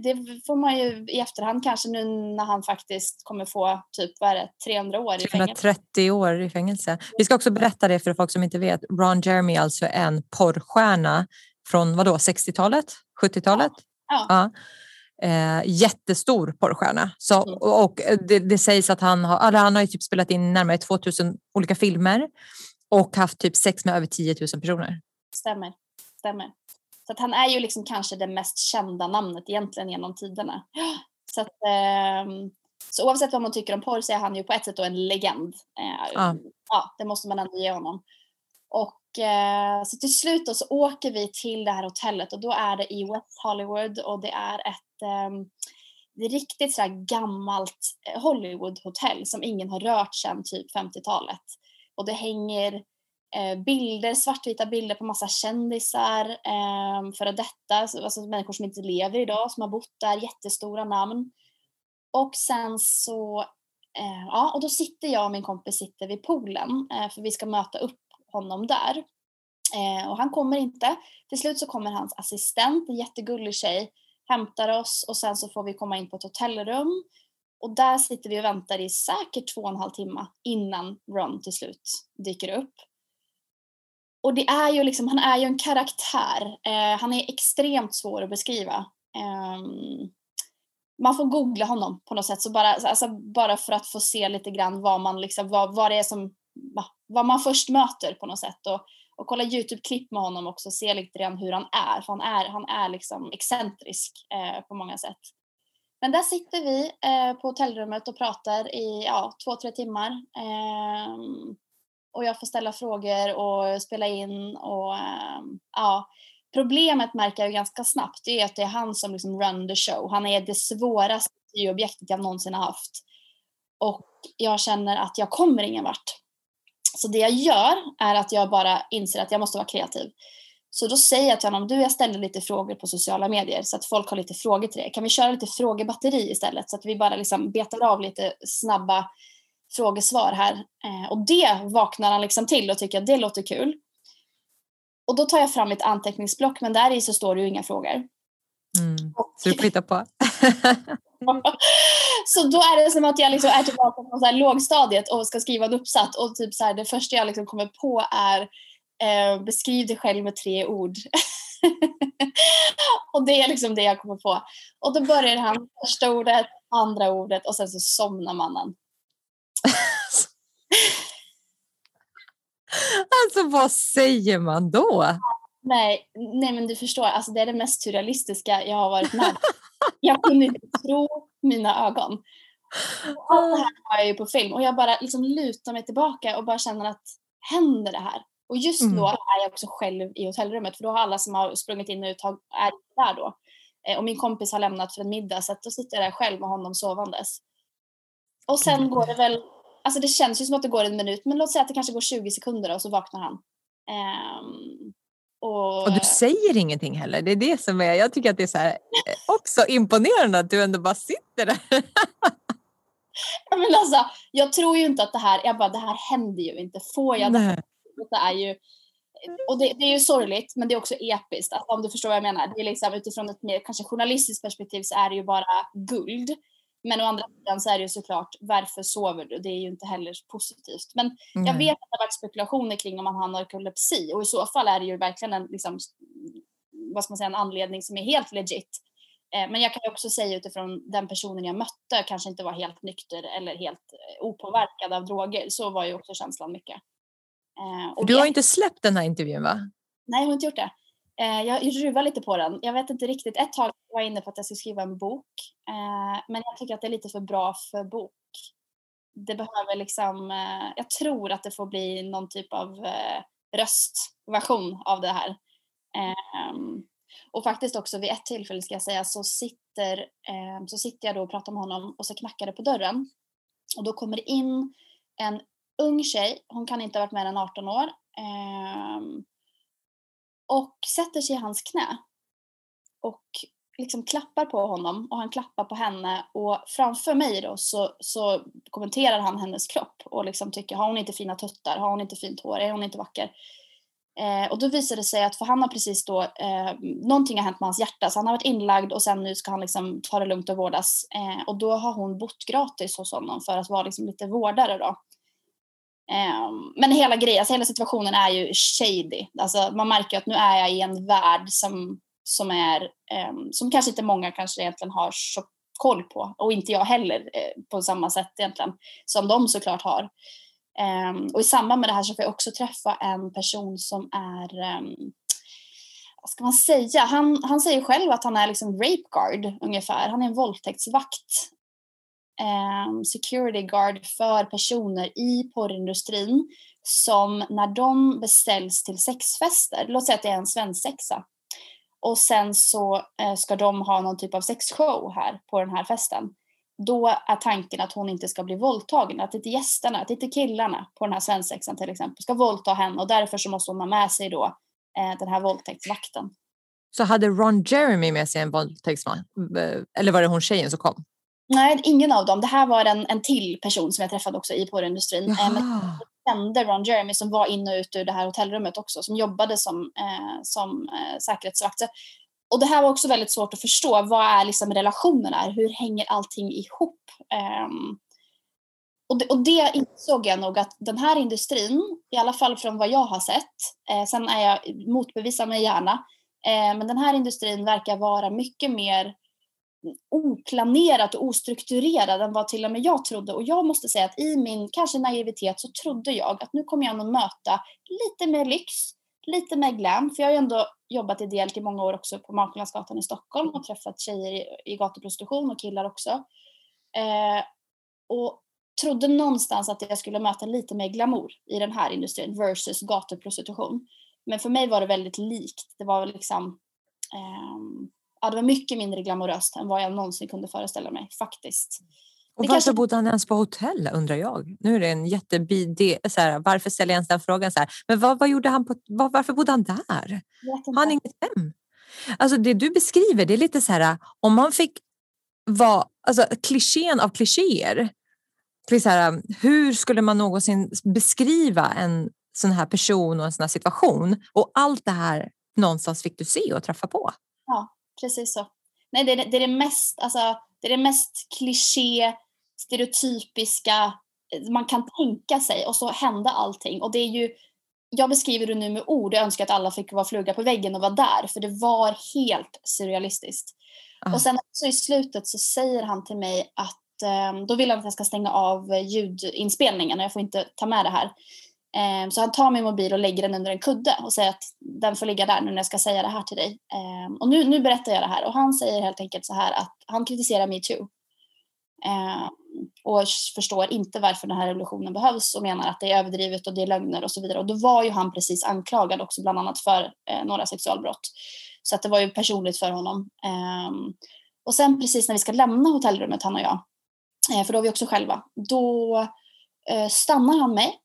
det får man ju i efterhand kanske nu när han faktiskt kommer få typ vad är det, 300 år i fängelse. 330 år i fängelse. Vi ska också berätta det för folk som inte vet. Ron Jeremy är alltså en porrstjärna från vadå, 60-talet? 70-talet? Ja. ja. Eh, jättestor porrstjärna. Så, mm. och det, det, sägs att han har, alltså han har typ spelat in närmare 2000 olika filmer och haft typ sex med över 10 000 personer. Stämmer, stämmer. Så att han är ju liksom kanske det mest kända namnet egentligen genom tiderna. Så, att, eh, så oavsett vad man tycker om porr så är han ju på ett sätt då en legend. Eh, ja. ja. det måste man ändå ge honom. Och eh, så till slut då så åker vi till det här hotellet och då är det i West Hollywood och det är ett det är riktigt så gammalt eh, Hollywoodhotell som ingen har rört sedan typ 50-talet. Och det hänger eh, bilder, svartvita bilder på massa kändisar, eh, före detta, alltså människor som inte lever idag, som har bott där, jättestora namn. Och sen så, eh, ja, och då sitter jag och min kompis sitter vid poolen, eh, för vi ska möta upp honom där. Eh, och han kommer inte. Till slut så kommer hans assistent, en jättegullig tjej, hämtar oss och sen så får vi komma in på ett hotellrum. Och där sitter vi och väntar i säkert två och en halv timme innan Ron till slut dyker upp och det är ju liksom, han är ju en karaktär. Eh, han är extremt svår att beskriva. Eh, man får googla honom på något sätt, så bara, alltså, bara för att få se lite grann vad man liksom, vad, vad det är som, vad man först möter på något sätt. Och, och kolla Youtube-klipp med honom också, och se lite grann hur han är, för han är, han är liksom excentrisk eh, på många sätt. Men där sitter vi eh, på hotellrummet och pratar i ja, två, tre timmar. Eh, och jag får ställa frågor och spela in och eh, ja. Problemet märker jag ganska snabbt det är att det är han som liksom run the show. Han är det svåraste objektet jag någonsin har haft. Och jag känner att jag kommer ingen vart. Så det jag gör är att jag bara inser att jag måste vara kreativ. Så då säger jag till honom, du jag ställer lite frågor på sociala medier så att folk har lite frågor till dig. Kan vi köra lite frågebatteri istället så att vi bara liksom betar av lite snabba frågesvar här. Eh, och det vaknar han liksom till och tycker att det låter kul. Och då tar jag fram mitt anteckningsblock men där i så står det ju inga frågor. Mm. Så du får på. Så då är det som att jag liksom är tillbaka på så här lågstadiet och ska skriva en uppsats och typ så här, det första jag liksom kommer på är eh, beskriv dig själv med tre ord. och det är liksom det jag kommer på. Och då börjar han första ordet, andra ordet och sen så somnar mannen. alltså vad säger man då? Nej, nej men du förstår, alltså det är det mest surrealistiska jag har varit med Jag kunde inte tro mina ögon. Allt det här har jag ju på film och jag bara liksom lutar mig tillbaka och bara känner att händer det här? Och just mm. då är jag också själv i hotellrummet för då har alla som har sprungit in och ut är där då. Eh, och min kompis har lämnat för en middag så att då sitter jag där själv med honom sovandes. Och sen mm. går det väl alltså det känns ju som att det går en minut, men låt säga att det kanske går 20 sekunder och så vaknar han. Um, och, och, du säger ingenting heller. Det är det som är, jag tycker att det är så här, eh, också imponerande att du ändå bara sitter där. men alltså, jag tror ju inte att det här, jag bara det här händer ju inte. Får jag Nej. det? är ju, och det, det, är ju sorgligt men det är också episkt. Alltså, om du förstår vad jag menar. Det är liksom, utifrån ett mer kanske journalistiskt perspektiv så är det ju bara guld. Men å andra sidan så är det ju såklart, varför sover du? Det är ju inte heller positivt. Men mm. jag vet att det har varit spekulationer kring om han har narkolepsi och i så fall är det ju verkligen en, liksom, vad ska man säga, en anledning som är helt legit. Eh, men jag kan också säga utifrån den personen jag mötte kanske inte var helt nykter eller helt eh, opåverkad av droger. Så var ju också känslan mycket. Eh, du har det... inte släppt den här intervjun va? Nej, jag har inte gjort det. Eh, jag ruvar lite på den. Jag vet inte riktigt. Ett tag var jag inne på att jag skulle skriva en bok. Eh, men jag tycker att det är lite för bra för bok. Det behöver liksom, eh, jag tror att det får bli någon typ av eh, röstversion av det här. Ehm, och faktiskt också vid ett tillfälle ska jag säga så sitter, ehm, så sitter jag då och pratar med honom och så knackar det på dörren. Och då kommer det in en ung tjej, hon kan inte ha varit mer än 18 år. Ehm, och sätter sig i hans knä. Och liksom klappar på honom och han klappar på henne och framför mig då så, så kommenterar han hennes kropp och liksom tycker har hon inte fina tuttar, har hon inte fint hår, är hon inte vacker? Eh, och då visar det sig att för han har precis då, eh, någonting har hänt med hans hjärta så han har varit inlagd och sen nu ska han liksom ta det lugnt och vårdas. Eh, och då har hon bott gratis hos honom för att vara liksom lite vårdare då. Ehm, men hela grejen, alltså hela situationen är ju shady. Alltså man märker att nu är jag i en värld som som, är, ehm, som kanske inte många kanske egentligen har så koll på och inte jag heller eh, på samma sätt egentligen som de såklart har. Ehm, och i samband med det här så får jag också träffa en person som är, vad ska man säga, han, han säger själv att han är liksom rape guard ungefär, han är en våldtäktsvakt eh, security guard för personer i porrindustrin som när de beställs till sexfester, låt säga att det är en svensexa, och sen så eh, ska de ha någon typ av sexshow här på den här festen. Då är tanken att hon inte ska bli våldtagen, att inte gästerna, att inte killarna på den här svensexan till exempel ska våldta henne och därför så måste hon ha med sig då eh, den här våldtäktsvakten. Så hade Ron Jeremy med sig en våldtäktsman? Eh, eller var det hon tjejen som kom? Nej, ingen av dem. Det här var en, en till person som jag träffade också i porrindustrin. Eh, kände Ron Jeremy som var in och ut ur det här hotellrummet också, som jobbade som, eh, som eh, säkerhetsvakt. Och det här var också väldigt svårt att förstå. Vad är liksom relationen är? Hur hänger allting ihop? Um, och, det, och det insåg jag nog att den här industrin, i alla fall från vad jag har sett, eh, sen är jag, motbevisa mig gärna, eh, men den här industrin verkar vara mycket mer oplanerat och ostrukturerad än vad till och med jag trodde. Och jag måste säga att i min kanske naivitet så trodde jag att nu kommer jag nog möta lite mer lyx, lite mer glam. För jag har ju ändå jobbat ideellt i många år också på Maklandsgatan i Stockholm och träffat tjejer i, i gatuprostitution och killar också. Eh, och trodde någonstans att jag skulle möta lite mer glamour i den här industrin versus gatuprostitution. Men för mig var det väldigt likt. Det var liksom eh, ja, det var mycket mindre glamoröst än vad jag någonsin kunde föreställa mig faktiskt. Och varför kanske... bodde han ens på hotell undrar jag? Nu är det en jättebid... Så här, varför ställer jag ens den frågan så här? Men vad, vad gjorde han på... Vad, varför bodde han där? Har han inget hem? Alltså det du beskriver, det är lite så här om man fick vara, alltså klichén av klichéer. Så här, hur skulle man någonsin beskriva en sån här person och en sån här situation? Och allt det här någonstans fick du se och träffa på. Ja, precis så. Nej, det är det, är det mest, alltså, det är det mest kliché, stereotypiska man kan tänka sig och så hände allting. Och det är ju, jag beskriver det nu med ord, jag önskar att alla fick vara fluga på väggen och vara där, för det var helt surrealistiskt. Uh. Och sen så i slutet så säger han till mig att eh, då vill han att jag ska stänga av ljudinspelningen och jag får inte ta med det här. Ehm, så han tar min mobil och lägger den under en kudde och säger att den får ligga där nu när jag ska säga det här till dig. Ehm, och nu, nu berättar jag det här och han säger helt enkelt så här att han kritiserar metoo. Ehm, och förstår inte varför den här revolutionen behövs och menar att det är överdrivet och det är lögner och så vidare. Och då var ju han precis anklagad också bland annat för eh, några sexualbrott. Så att det var ju personligt för honom. och sen precis när vi ska lämna hotellrummet han och jag, eh, för då är vi också själva, då eh, stannar han mig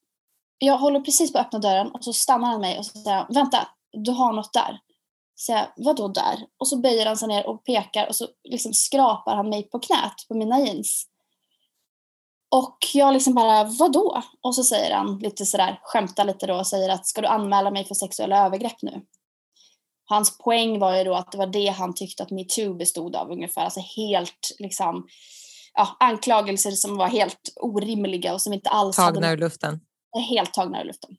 jag håller precis på att öppna dörren och så stannar han mig och så säger vänta, du har något där. Så jag, vadå där? Och så böjer han sig ner och pekar och så liksom skrapar han mig på knät på mina jeans. Och jag liksom bara, vadå? Och så säger han lite sådär, skämtar lite då och säger att ska du anmäla mig för sexuella övergrepp nu? Hans poäng var ju då att det var det han tyckte att metoo bestod av ungefär, alltså helt liksom ja, anklagelser som var helt orimliga och som inte alls Tagna ur luften helt tagna ur luften.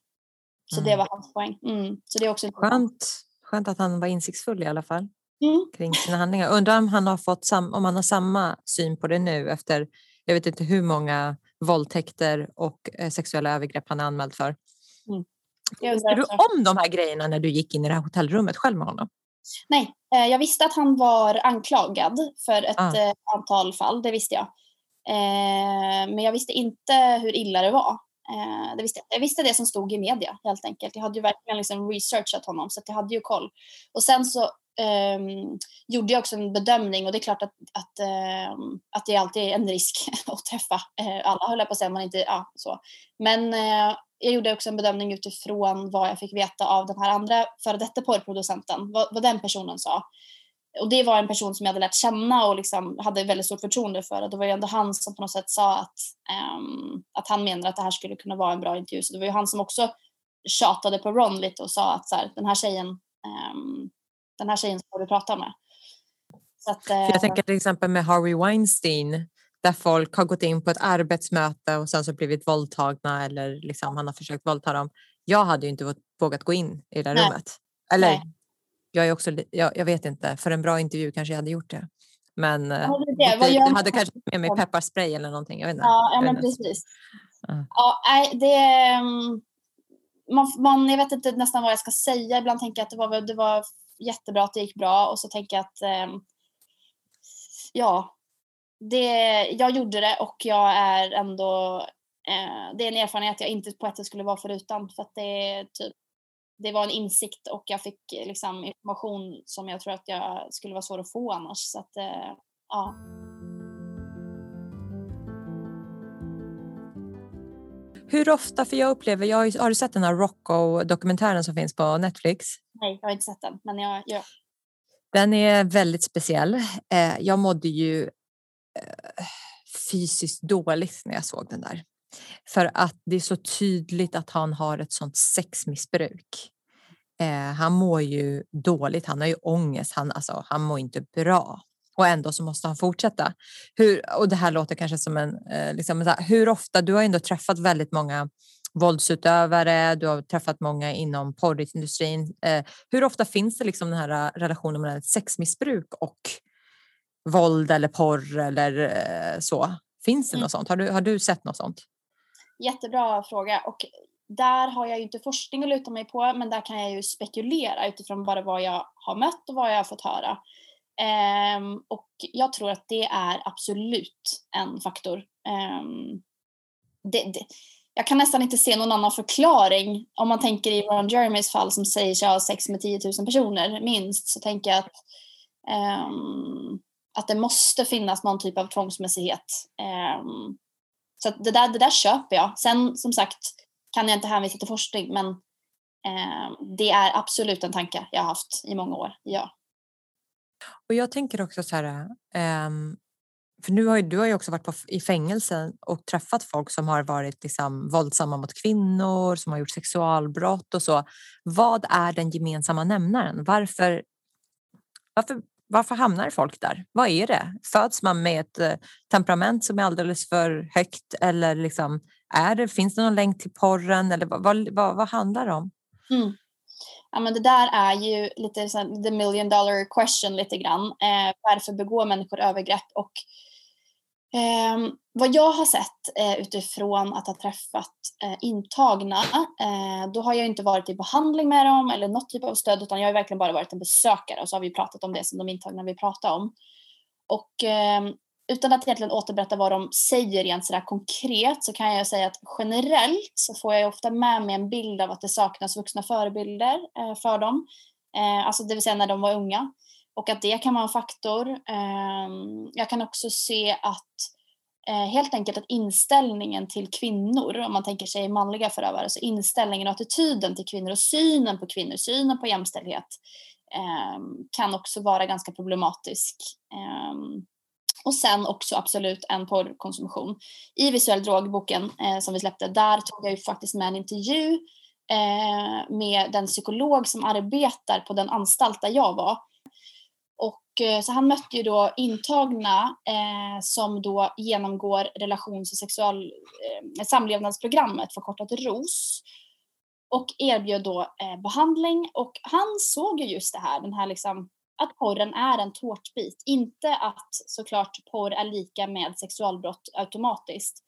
Så mm. det var hans poäng. Mm. Så det är också Skönt. Skönt att han var insiktsfull i alla fall mm. kring sina handlingar. Undrar om han har fått sam om han har samma syn på det nu efter jag vet inte hur många våldtäkter och eh, sexuella övergrepp han är anmäld för. Mm. Visste du om de här grejerna när du gick in i det här hotellrummet själv med honom? Nej, eh, jag visste att han var anklagad för ett ah. Eh, antal fall, det visste jag. Men jag visste inte hur illa det var. Eh, det visste jag. jag visste det som stod i media helt enkelt. Jag hade ju verkligen liksom researchat honom så jag hade ju koll. Och sen så Um, gjorde jag också en bedömning och det är klart att, att, um, att det är alltid en risk att träffa uh, alla, höll jag på att säga, man inte, ja, så. Men uh, jag gjorde också en bedömning utifrån vad jag fick veta av den här andra före detta porrproducenten, vad, vad den personen sa. Och det var en person som jag hade lärt känna och liksom hade väldigt stort förtroende för. Och det var ju ändå han som på något sätt sa att, um, att han menade att det här skulle kunna vara en bra intervju. Så det var ju han som också tjatade på Ron lite och sa att så här, den här tjejen den här tjejen ska du prata med. Att, jag eh, tänker till exempel med Harvey Weinstein där folk har gått in på ett arbetsmöte och sen så blivit våldtagna eller liksom han har försökt våldta dem. Jag hade ju inte vågat gå in i det där Nej. rummet. Eller Nej. Jag är också, jag, jag, vet inte, för en bra intervju kanske jag hade gjort det. Men eh, ja, det, det. jag hade kanske med mig pepparspray eller någonting. Jag vet inte. Ja, ja men precis. Ja. ja, det, mm, man, man, jag vet inte nästan vad jag ska säga. Ibland tänker jag att det var, det var jättebra att det gick bra och så tänker jag att eh, ja, det, jag gjorde det och jag är ändå eh, det är en erfarenhet jag inte på ett sätt skulle vara förutan för att det typ det var en insikt och jag fick liksom information som jag tror att jag skulle vara svår att få annars så att eh, ja. Hur ofta, för jag upplever, jag har, har du sett den här Rocco-dokumentären som finns på Netflix? Nej, jag har inte sett den, men jag ja. Den är väldigt speciell. Eh, jag mådde ju eh, fysiskt dåligt när jag såg den där. För att det är så tydligt att han har ett sånt sexmissbruk. Eh, han mår ju dåligt, han har ju ångest, han, alltså, han mår inte bra och ändå så måste han fortsätta. Hur, och det här låter kanske som en... Eh, liksom, hur ofta, du har ändå träffat väldigt många våldsutövare, du har träffat många inom porrindustrin. Eh, hur ofta finns det liksom den här relationen mellan sexmissbruk och våld eller porr eller eh, så? Finns det mm. något sånt? Har du, har du sett något sånt? Jättebra fråga och där har jag ju inte forskning att luta mig på men där kan jag ju spekulera utifrån bara vad jag har mött och vad jag har fått höra. Um, och jag tror att det är absolut en faktor. Um, det, det, jag kan nästan inte se någon annan förklaring. Om man tänker i Ron Jeremys fall som säger sig ha sex med 10 000 personer minst så tänker jag att, um, att det måste finnas någon typ av tvångsmässighet så det, där, det där köper jag. Sen som sagt kan jag inte hänvisa till forskning men eh, det är absolut en tanke jag har haft i många år. Ja. Och jag tänker också så här, eh, för nu har ju, du har ju också varit på, i fängelse och träffat folk som har varit liksom, våldsamma mot kvinnor, som har gjort sexualbrott och så. Vad är den gemensamma nämnaren? Varför, varför, varför hamnar folk där? Vad är det? Föds man med ett eh, temperament som är alldeles för högt eller liksom, är det, finns det någon länk till porren eller vad, vad, vad, vad handlar det om? Mm ja, men det där är ju lite så the million dollar question lite grann. Eh, varför begår människor övergrepp? Och eh, vad jag har sett eh, utifrån att ha träffat eh, intagna, eh, då har jag inte varit i behandling med dem eller något typ av stöd, utan jag har verkligen bara varit en besökare och så har vi pratat om det som de intagna vill prata om. Och ehm, utan att egentligen återberätta vad de säger rent sådär konkret så kan jag säga att generellt så får jag ofta med mig en bild av att det saknas vuxna förebilder eh, för dem. Eh, alltså det vill säga när de var unga. Och att det kan vara en faktor. Ehm, jag kan också se att eh, helt enkelt att inställningen till kvinnor, om man tänker sig manliga förövare, så inställningen och attityden till kvinnor och synen på kvinnor, synen på jämställdhet ehm, kan också vara ganska problematisk. Ehm, och sen också absolut en porrkonsumtion. I Visuell drogboken eh, som vi släppte, där tog jag ju faktiskt med en intervju eh, med den psykolog som arbetar på den anstalt där jag var. Och, eh, så han mötte ju då intagna eh, som då genomgår relations och sexual, eh, samlevnadsprogrammet förkortat ROS och erbjöd då eh, behandling och han såg ju just det här, den här liksom att porren är en tårtbit. Inte att såklart porr är lika med sexualbrott automatiskt.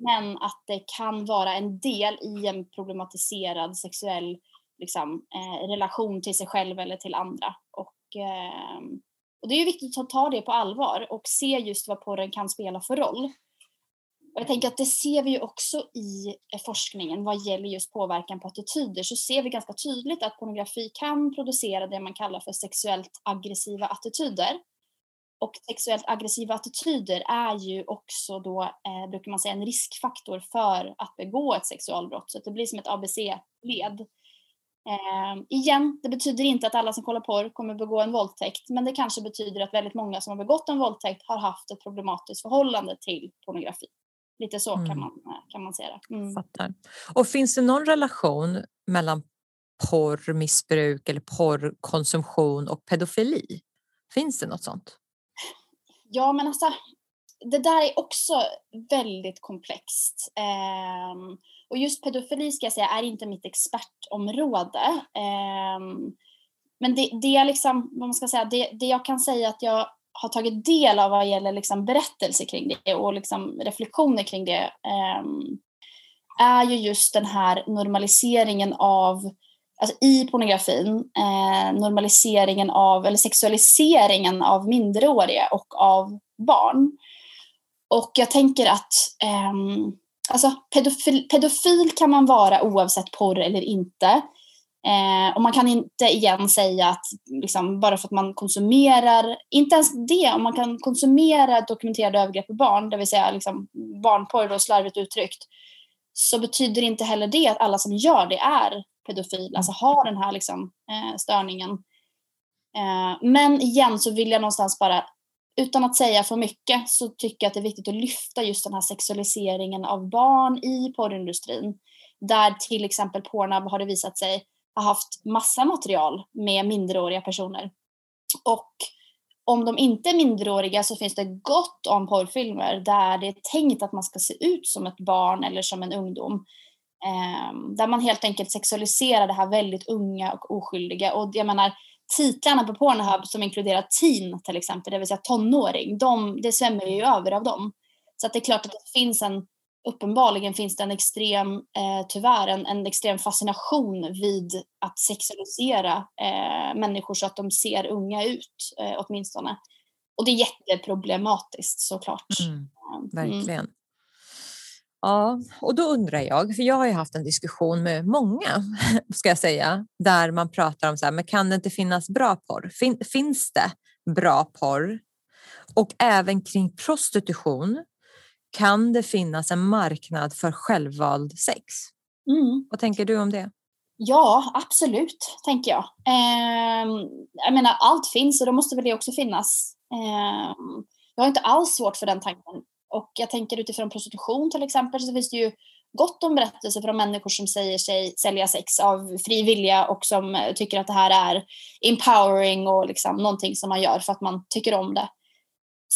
Men att det kan vara en del i en problematiserad sexuell liksom, eh, relation till sig själv eller till andra. Och, Ehm, och det är ju viktigt att ta det på allvar och se just vad porren kan spela för roll. Och jag tänker att det ser vi ju också i eh, forskningen vad gäller just påverkan på attityder så ser vi ganska tydligt att pornografi kan producera det man kallar för sexuellt aggressiva attityder. Och sexuellt aggressiva attityder är ju också då, eh, brukar man säga, en riskfaktor för att begå ett sexualbrott. Så det blir som ett ABC-led. Eh, igen, det betyder inte att alla som kollar porr kommer begå en våldtäkt, men det kanske betyder att väldigt många som har begått en våldtäkt har haft ett problematiskt förhållande till pornografi. Lite så mm. kan, man, kan man säga det. Mm. Fattar. Och finns det någon relation mellan porrmissbruk eller porrkonsumtion och pedofili? Finns det något sånt? Ja, men alltså det där är också väldigt komplext. Eh, och just pedofili ska jag säga är inte mitt expertområde. Ehm, men det, det är liksom, vad man ska säga, det, det jag kan säga att jag har tagit del av vad gäller liksom berättelser kring det och liksom reflektioner kring det ehm, är ju just den här normaliseringen av alltså i pornografin, eh, normaliseringen av, eller sexualiseringen av minderåriga och av barn. Och jag tänker att eh, alltså pedofil, pedofil kan man vara oavsett porr eller inte. Eh, och man kan inte igen säga att liksom, bara för att man konsumerar, inte ens det, om man kan konsumera dokumenterade övergrepp på barn, det vill säga liksom, barnporr då slarvigt uttryckt, så betyder inte heller det att alla som gör det är pedofil, alltså har den här liksom, eh, störningen. Eh, men igen så vill jag någonstans bara, utan att säga för mycket, så tycker jag att det är viktigt att lyfta just den här sexualiseringen av barn i porrindustrin. Där till exempel Pornhub har det visat sig ha haft massa material med minderåriga personer. Och om de inte är minderåriga så finns det gott om porrfilmer där det är tänkt att man ska se ut som ett barn eller som en ungdom. Ehm, där man helt enkelt sexualiserar det här väldigt unga och oskyldiga. Och jag menar, titlarna på Pornhub som inkluderar teen till exempel, det vill säga tonåring, de, det svämmar ju över av dem. Så att det är klart att det finns en, uppenbarligen finns det en extrem, eh, tyvärr, en, en extrem fascination vid att sexualisera eh, människor så att de ser unga ut, eh, åtminstone. Och det är jätteproblematiskt såklart. Mm, mm. Ja, och då undrar jag, för jag har ju haft en diskussion med många, ska jag säga, där man pratar om så här, men kan det inte finnas bra porr? Fin, finns det bra porr? Och även kring prostitution, kan det finnas en marknad för självvald sex? Mm. Vad tänker du om det? Ja, absolut, tänker jag. Eh, jag menar, allt finns och då måste väl det också finnas. Eh, jag har inte alls svårt för den tanken. Och jag tänker utifrån prostitution till exempel så finns det ju gott om berättelser från människor som säger sig sälja sex av fri vilja och som eh, tycker att det här är empowering och liksom någonting som man gör för att man tycker om det.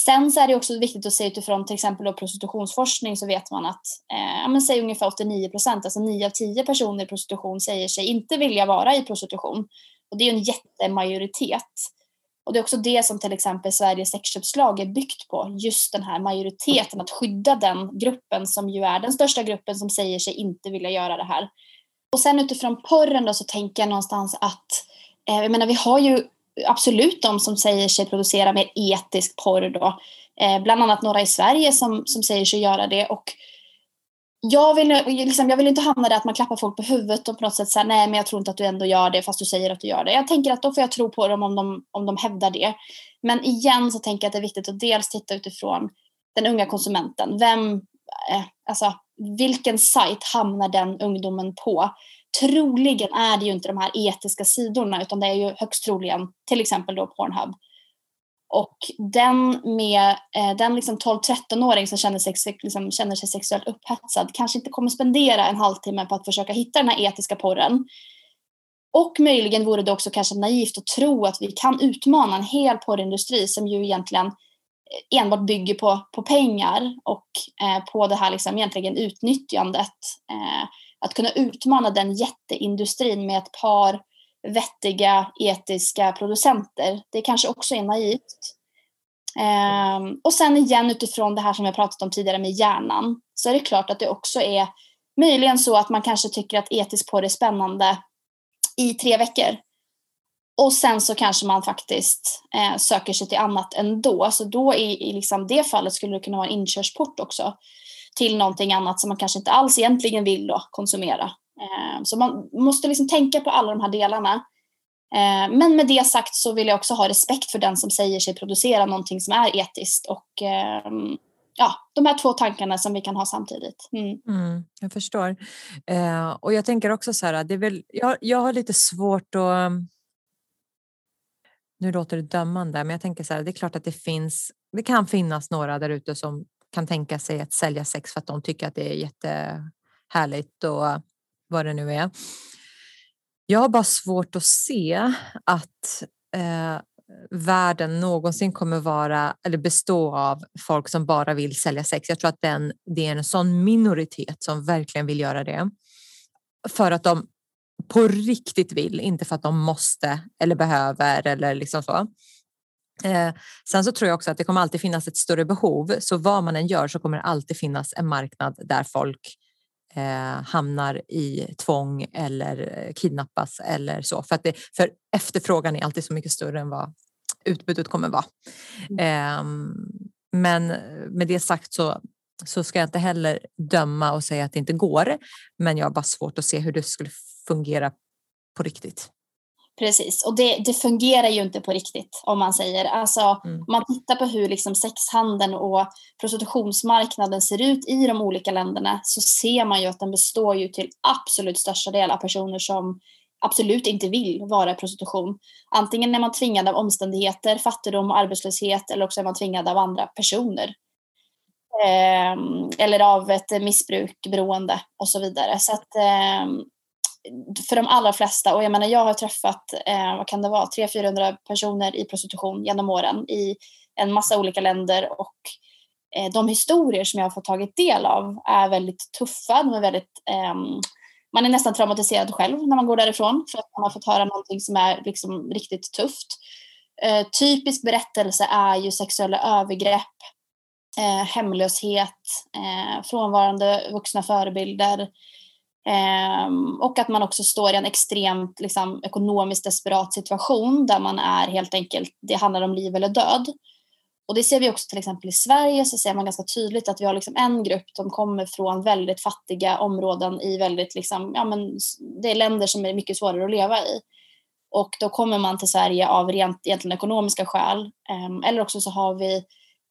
Sen så är det också viktigt att se utifrån till exempel då prostitutionsforskning så vet man att eh, men säg ungefär 89 procent, alltså 9 av 10 personer i prostitution säger sig inte vilja vara i prostitution. Och det är ju en jättemajoritet. Och det är också det som till exempel Sveriges sexköpslag är byggt på, just den här majoriteten, att skydda den gruppen som ju är den största gruppen som säger sig inte vilja göra det här. Och sen utifrån porren då så tänker jag någonstans att, eh, jag menar vi har ju absolut de som säger sig producera mer etisk porr då, eh, bland annat några i Sverige som, som säger sig göra det och jag vill, liksom, jag vill inte hamna där att man klappar folk på huvudet och på något sätt säger nej men jag tror inte att du ändå gör det fast du säger att du gör det. Jag tänker att då får jag tro på dem om de, om de hävdar det. Men igen så tänker jag att det är viktigt att dels titta utifrån den unga konsumenten. Vem, eh, alltså vilken sajt hamnar den ungdomen på? Troligen är det ju inte de här etiska sidorna utan det är ju högst troligen till exempel då Pornhub och den med eh, den liksom 12-13-åring som känner sig, liksom, känner sig sexuellt upphetsad kanske inte kommer spendera en halvtimme på att försöka hitta den här etiska porren. Och möjligen vore det också kanske naivt att tro att vi kan utmana en hel porrindustri som ju egentligen eh, enbart bygger på, på pengar och eh, på det här liksom egentligen utnyttjandet. Eh, att kunna utmana den jätteindustrin med ett par vettiga etiska producenter. Det kanske också är naivt. Um, och sen igen utifrån det här som jag pratat om tidigare med hjärnan så är det klart att det också är möjligen så att man kanske tycker att etisk porr är spännande i tre veckor. Och sen så kanske man faktiskt eh, söker sig till annat ändå. Så då i, i liksom det fallet skulle det kunna vara en inkörsport också. till någonting annat som man kanske inte alls egentligen vill då konsumera. Eh, så man måste liksom tänka på alla de här delarna. Eh, men med det sagt så vill jag också ha respekt för den som säger sig producera någonting som är etiskt och ehm, ja, de här två tankarna som vi kan ha samtidigt. Mm. Mm, jag förstår. Eh, och jag tänker också så här, det är väl, jag, jag har lite svårt att nu låter det dömande, men jag tänker så här, det är klart att det finns, det kan finnas några där ute som kan tänka sig att sälja sex för att de tycker att det är jättehärligt och vad det nu är. Jag har bara svårt att se att eh, världen någonsin kommer vara eller bestå av folk som bara vill sälja sex. Jag tror att den, det är en sån minoritet som verkligen vill göra det. För att de på riktigt vill, inte för att de måste eller behöver eller liksom så. Eh, sen så tror jag också att det kommer alltid finnas ett större behov, så vad man än gör så kommer det alltid finnas en marknad där folk eh, hamnar i tvång eller kidnappas eller så. För, att det, för efterfrågan är alltid så mycket större än vad utbudet kommer vara. Eh, men med det sagt så, så ska jag inte heller döma och säga att det inte går. Men jag har bara svårt att se hur det skulle fungera på riktigt. Precis, och det, det, fungerar ju inte på riktigt om man säger. Alltså, mm. Om man tittar på hur liksom sexhandeln och prostitutionsmarknaden ser ut i de olika länderna så ser man ju att den består ju till absolut största del av personer som absolut inte vill vara i prostitution. Antingen är man tvingad av omständigheter, fattigdom och arbetslöshet eller också är man tvingad av andra personer. Eh, eller av ett missbruk, beroende och så vidare. Så att, eh, för de allra flesta, och jag menar jag har träffat, eh, vad kan det vara, 300-400 personer i prostitution genom åren i en massa olika länder och eh, de historier som jag har fått tagit del av är väldigt tuffa, de är väldigt eh, man är nästan traumatiserad själv när man går därifrån för att man har fått höra någonting som är liksom riktigt tufft. Eh, typisk berättelse är ju sexuella övergrepp, eh, hemlöshet, eh, frånvarande vuxna förebilder, Ehm, och att man också står i en extremt liksom, ekonomiskt desperat situation där man är helt enkelt, det handlar om liv eller död. Och det ser vi också till exempel i Sverige så ser man ganska tydligt att vi har liksom en grupp som kommer från väldigt fattiga områden i väldigt, liksom, ja men det är länder som är mycket svårare att leva i. Och då kommer man till Sverige av rent egentligen ekonomiska skäl. Ehm, eller också så har vi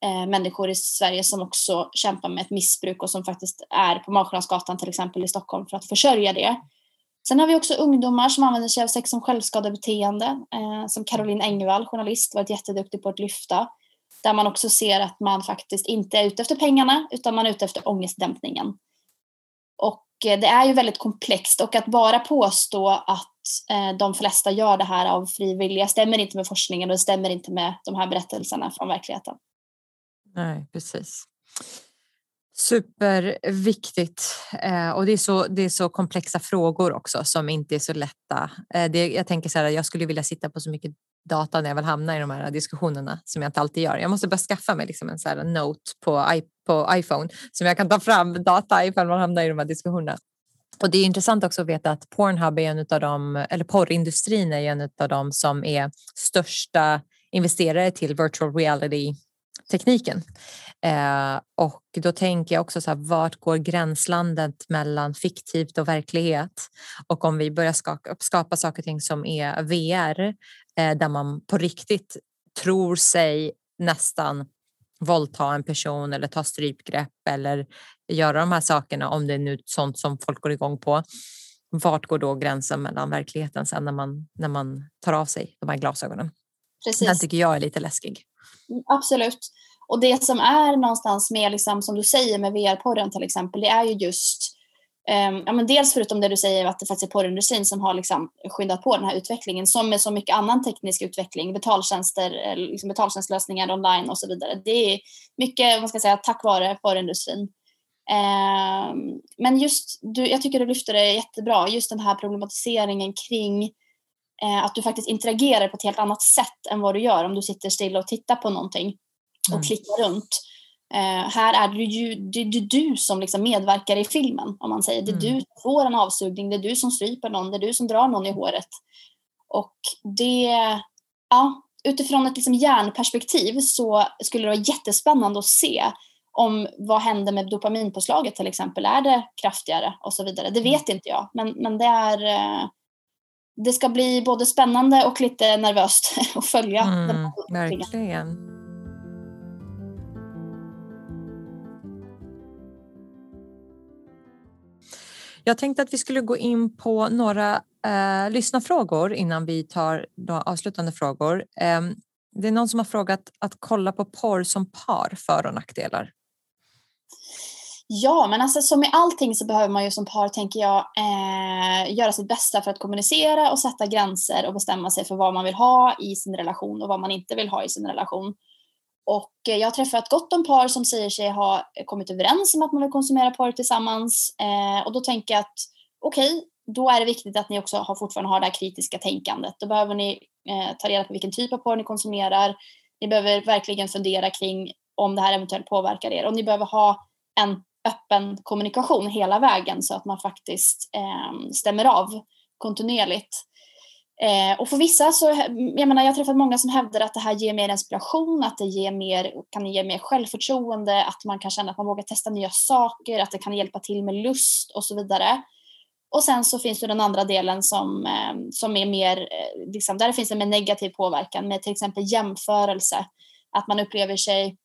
Eh, människor i Sverige som också kämpar med ett missbruk och som faktiskt är på Malmskillnadsgatan till exempel i Stockholm för att försörja det. Sen har vi också ungdomar som använder sig av sex som självskadebeteende, eh, som Caroline Engvall, journalist, varit jätteduktig på att lyfta. Där man också ser att man faktiskt inte är ute efter pengarna utan man är ute efter ångestdämpningen. Och eh, det är ju väldigt komplext och att bara påstå att eh, de flesta gör det här av fri vilja stämmer inte med forskningen och det stämmer inte med de här berättelserna från verkligheten. Nej, precis. Superviktigt. Eh, och det är, så, det är så komplexa frågor också som inte är så lätta. Eh, det, jag tänker så här, jag skulle vilja sitta på så mycket data när jag väl hamnar i de här diskussionerna som jag inte alltid gör. Jag måste bara skaffa mig liksom en så här note på, på iPhone som jag kan ta fram data ifall man hamnar i de här diskussionerna. Och det är intressant också att veta att Pornhub är en av de, eller porrindustrin är en av de som är största investerare till virtual reality tekniken. Eh, och då tänker jag också så här, vart går gränslandet mellan fiktivt och verklighet? Och om vi börjar skapa, skapa saker och ting som är VR, eh, där man på riktigt tror sig nästan våldta en person eller ta strypgrepp eller göra de här sakerna om det är nu sånt som folk går igång på. Vart går då gränsen mellan verkligheten sen när man, när man tar av sig de här glasögonen? Precis. Den tycker jag är lite läskig. Mm, absolut. Och det som är någonstans med, liksom, som du säger med VR-porren till exempel, det är ju just um, ja, men dels förutom det du säger att det faktiskt är porrindustrin som har liksom skyndat på den här utvecklingen som med så mycket annan teknisk utveckling, betaltjänster, eh, liksom betaltjänstlösningar online och så vidare. Det är mycket, man ska säga, tack vare porrindustrin. Um, men just, du, jag tycker du lyfter det jättebra, just den här problematiseringen kring uh, att du faktiskt interagerar på ett helt annat sätt än vad du gör om du sitter still och tittar på någonting och mm. klicka runt. Eh, här är det ju det, det, du som liksom medverkar i filmen, om man säger. Det är mm. du som får en avsugning, det är du som stryper någon, det är du som drar någon i håret. Och det, ja, utifrån ett liksom hjärnperspektiv så skulle det vara jättespännande att se om vad händer med dopaminpåslaget till exempel, är det kraftigare och så vidare. Det vet inte jag, men, men det är eh, det ska bli både spännande och lite nervöst att följa. Mm, verkligen. Jag tänkte att vi skulle gå in på några eh, lyssnarfrågor innan vi tar några avslutande frågor. Eh, det är någon som har frågat att kolla på porr som par, för och nackdelar. Ja, men alltså som i allting så behöver man ju som par, tänker jag, eh, göra sitt bästa för att kommunicera och sätta gränser och bestämma sig för vad man vill ha i sin relation och vad man inte vill ha i sin relation. Och eh, jag har träffat gott om par som säger sig ha kommit överens om att man vill konsumera porr tillsammans. Eh, och då tänker jag att okej, okay, då är det viktigt att ni också har, fortfarande har det här kritiska tänkandet. Då behöver ni eh, ta reda på vilken typ av porr ni konsumerar. Ni behöver verkligen fundera kring om det här eventuellt påverkar er. Och ni behöver ha en öppen kommunikation hela vägen så att man faktiskt eh, stämmer av kontinuerligt. Eh, och för vissa så, jag menar jag har träffat många som hävdar att det här ger mer inspiration, att det ger mer, kan ge mer självförtroende, att man kan känna att man vågar testa nya saker, att det kan hjälpa till med lust och så vidare. Och sen så finns det den andra delen som, ehm, som är mer, eh, liksom, där finns det med negativ påverkan med till exempel jämförelse. Att man upplever sig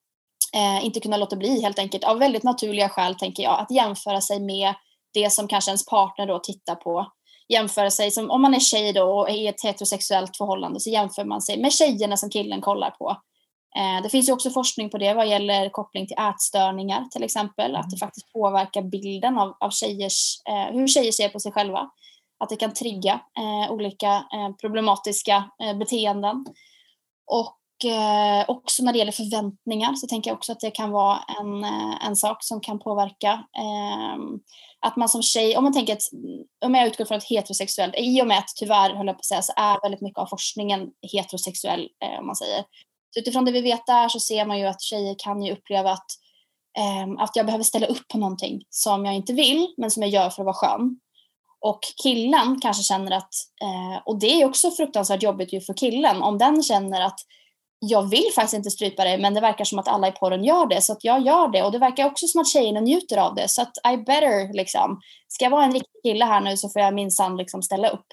eh, inte kunna låta bli helt enkelt av väldigt naturliga skäl tänker jag att jämföra sig med det som kanske ens partner då tittar på. Jämföra sig som om man är tjej då och är i ett heterosexuellt förhållande så jämför man sig med tjejerna som killen kollar på. Eh, det finns ju också forskning på det vad gäller koppling till ätstörningar till exempel, att det mm. faktiskt påverkar bilden av, av tjejers, eh, hur tjejer ser på sig själva. Att det kan trigga eh, olika eh, problematiska eh, beteenden. Och eh, också när det gäller förväntningar så tänker jag också att det kan vara en, eh, en sak som kan påverka. Eh, att man som tjej, om man tänker att, om jag utgår från ett heterosexuellt, i och med att tyvärr höll jag på att säga så är väldigt mycket av forskningen heterosexuell eh, om man säger. Så utifrån det vi vet där så ser man ju att tjejer kan ju uppleva att, ehm, att jag behöver ställa upp på någonting som jag inte vill men som jag gör för att vara skön. Och killen kanske känner att, eh, och det är också fruktansvärt jobbigt ju för killen, om den känner att jag vill faktiskt inte strypa dig men det verkar som att alla i porren gör det så att jag gör det och det verkar också som att tjejerna njuter av det så att I better liksom. Ska jag vara en riktig kille här nu så får jag minsann liksom ställa upp.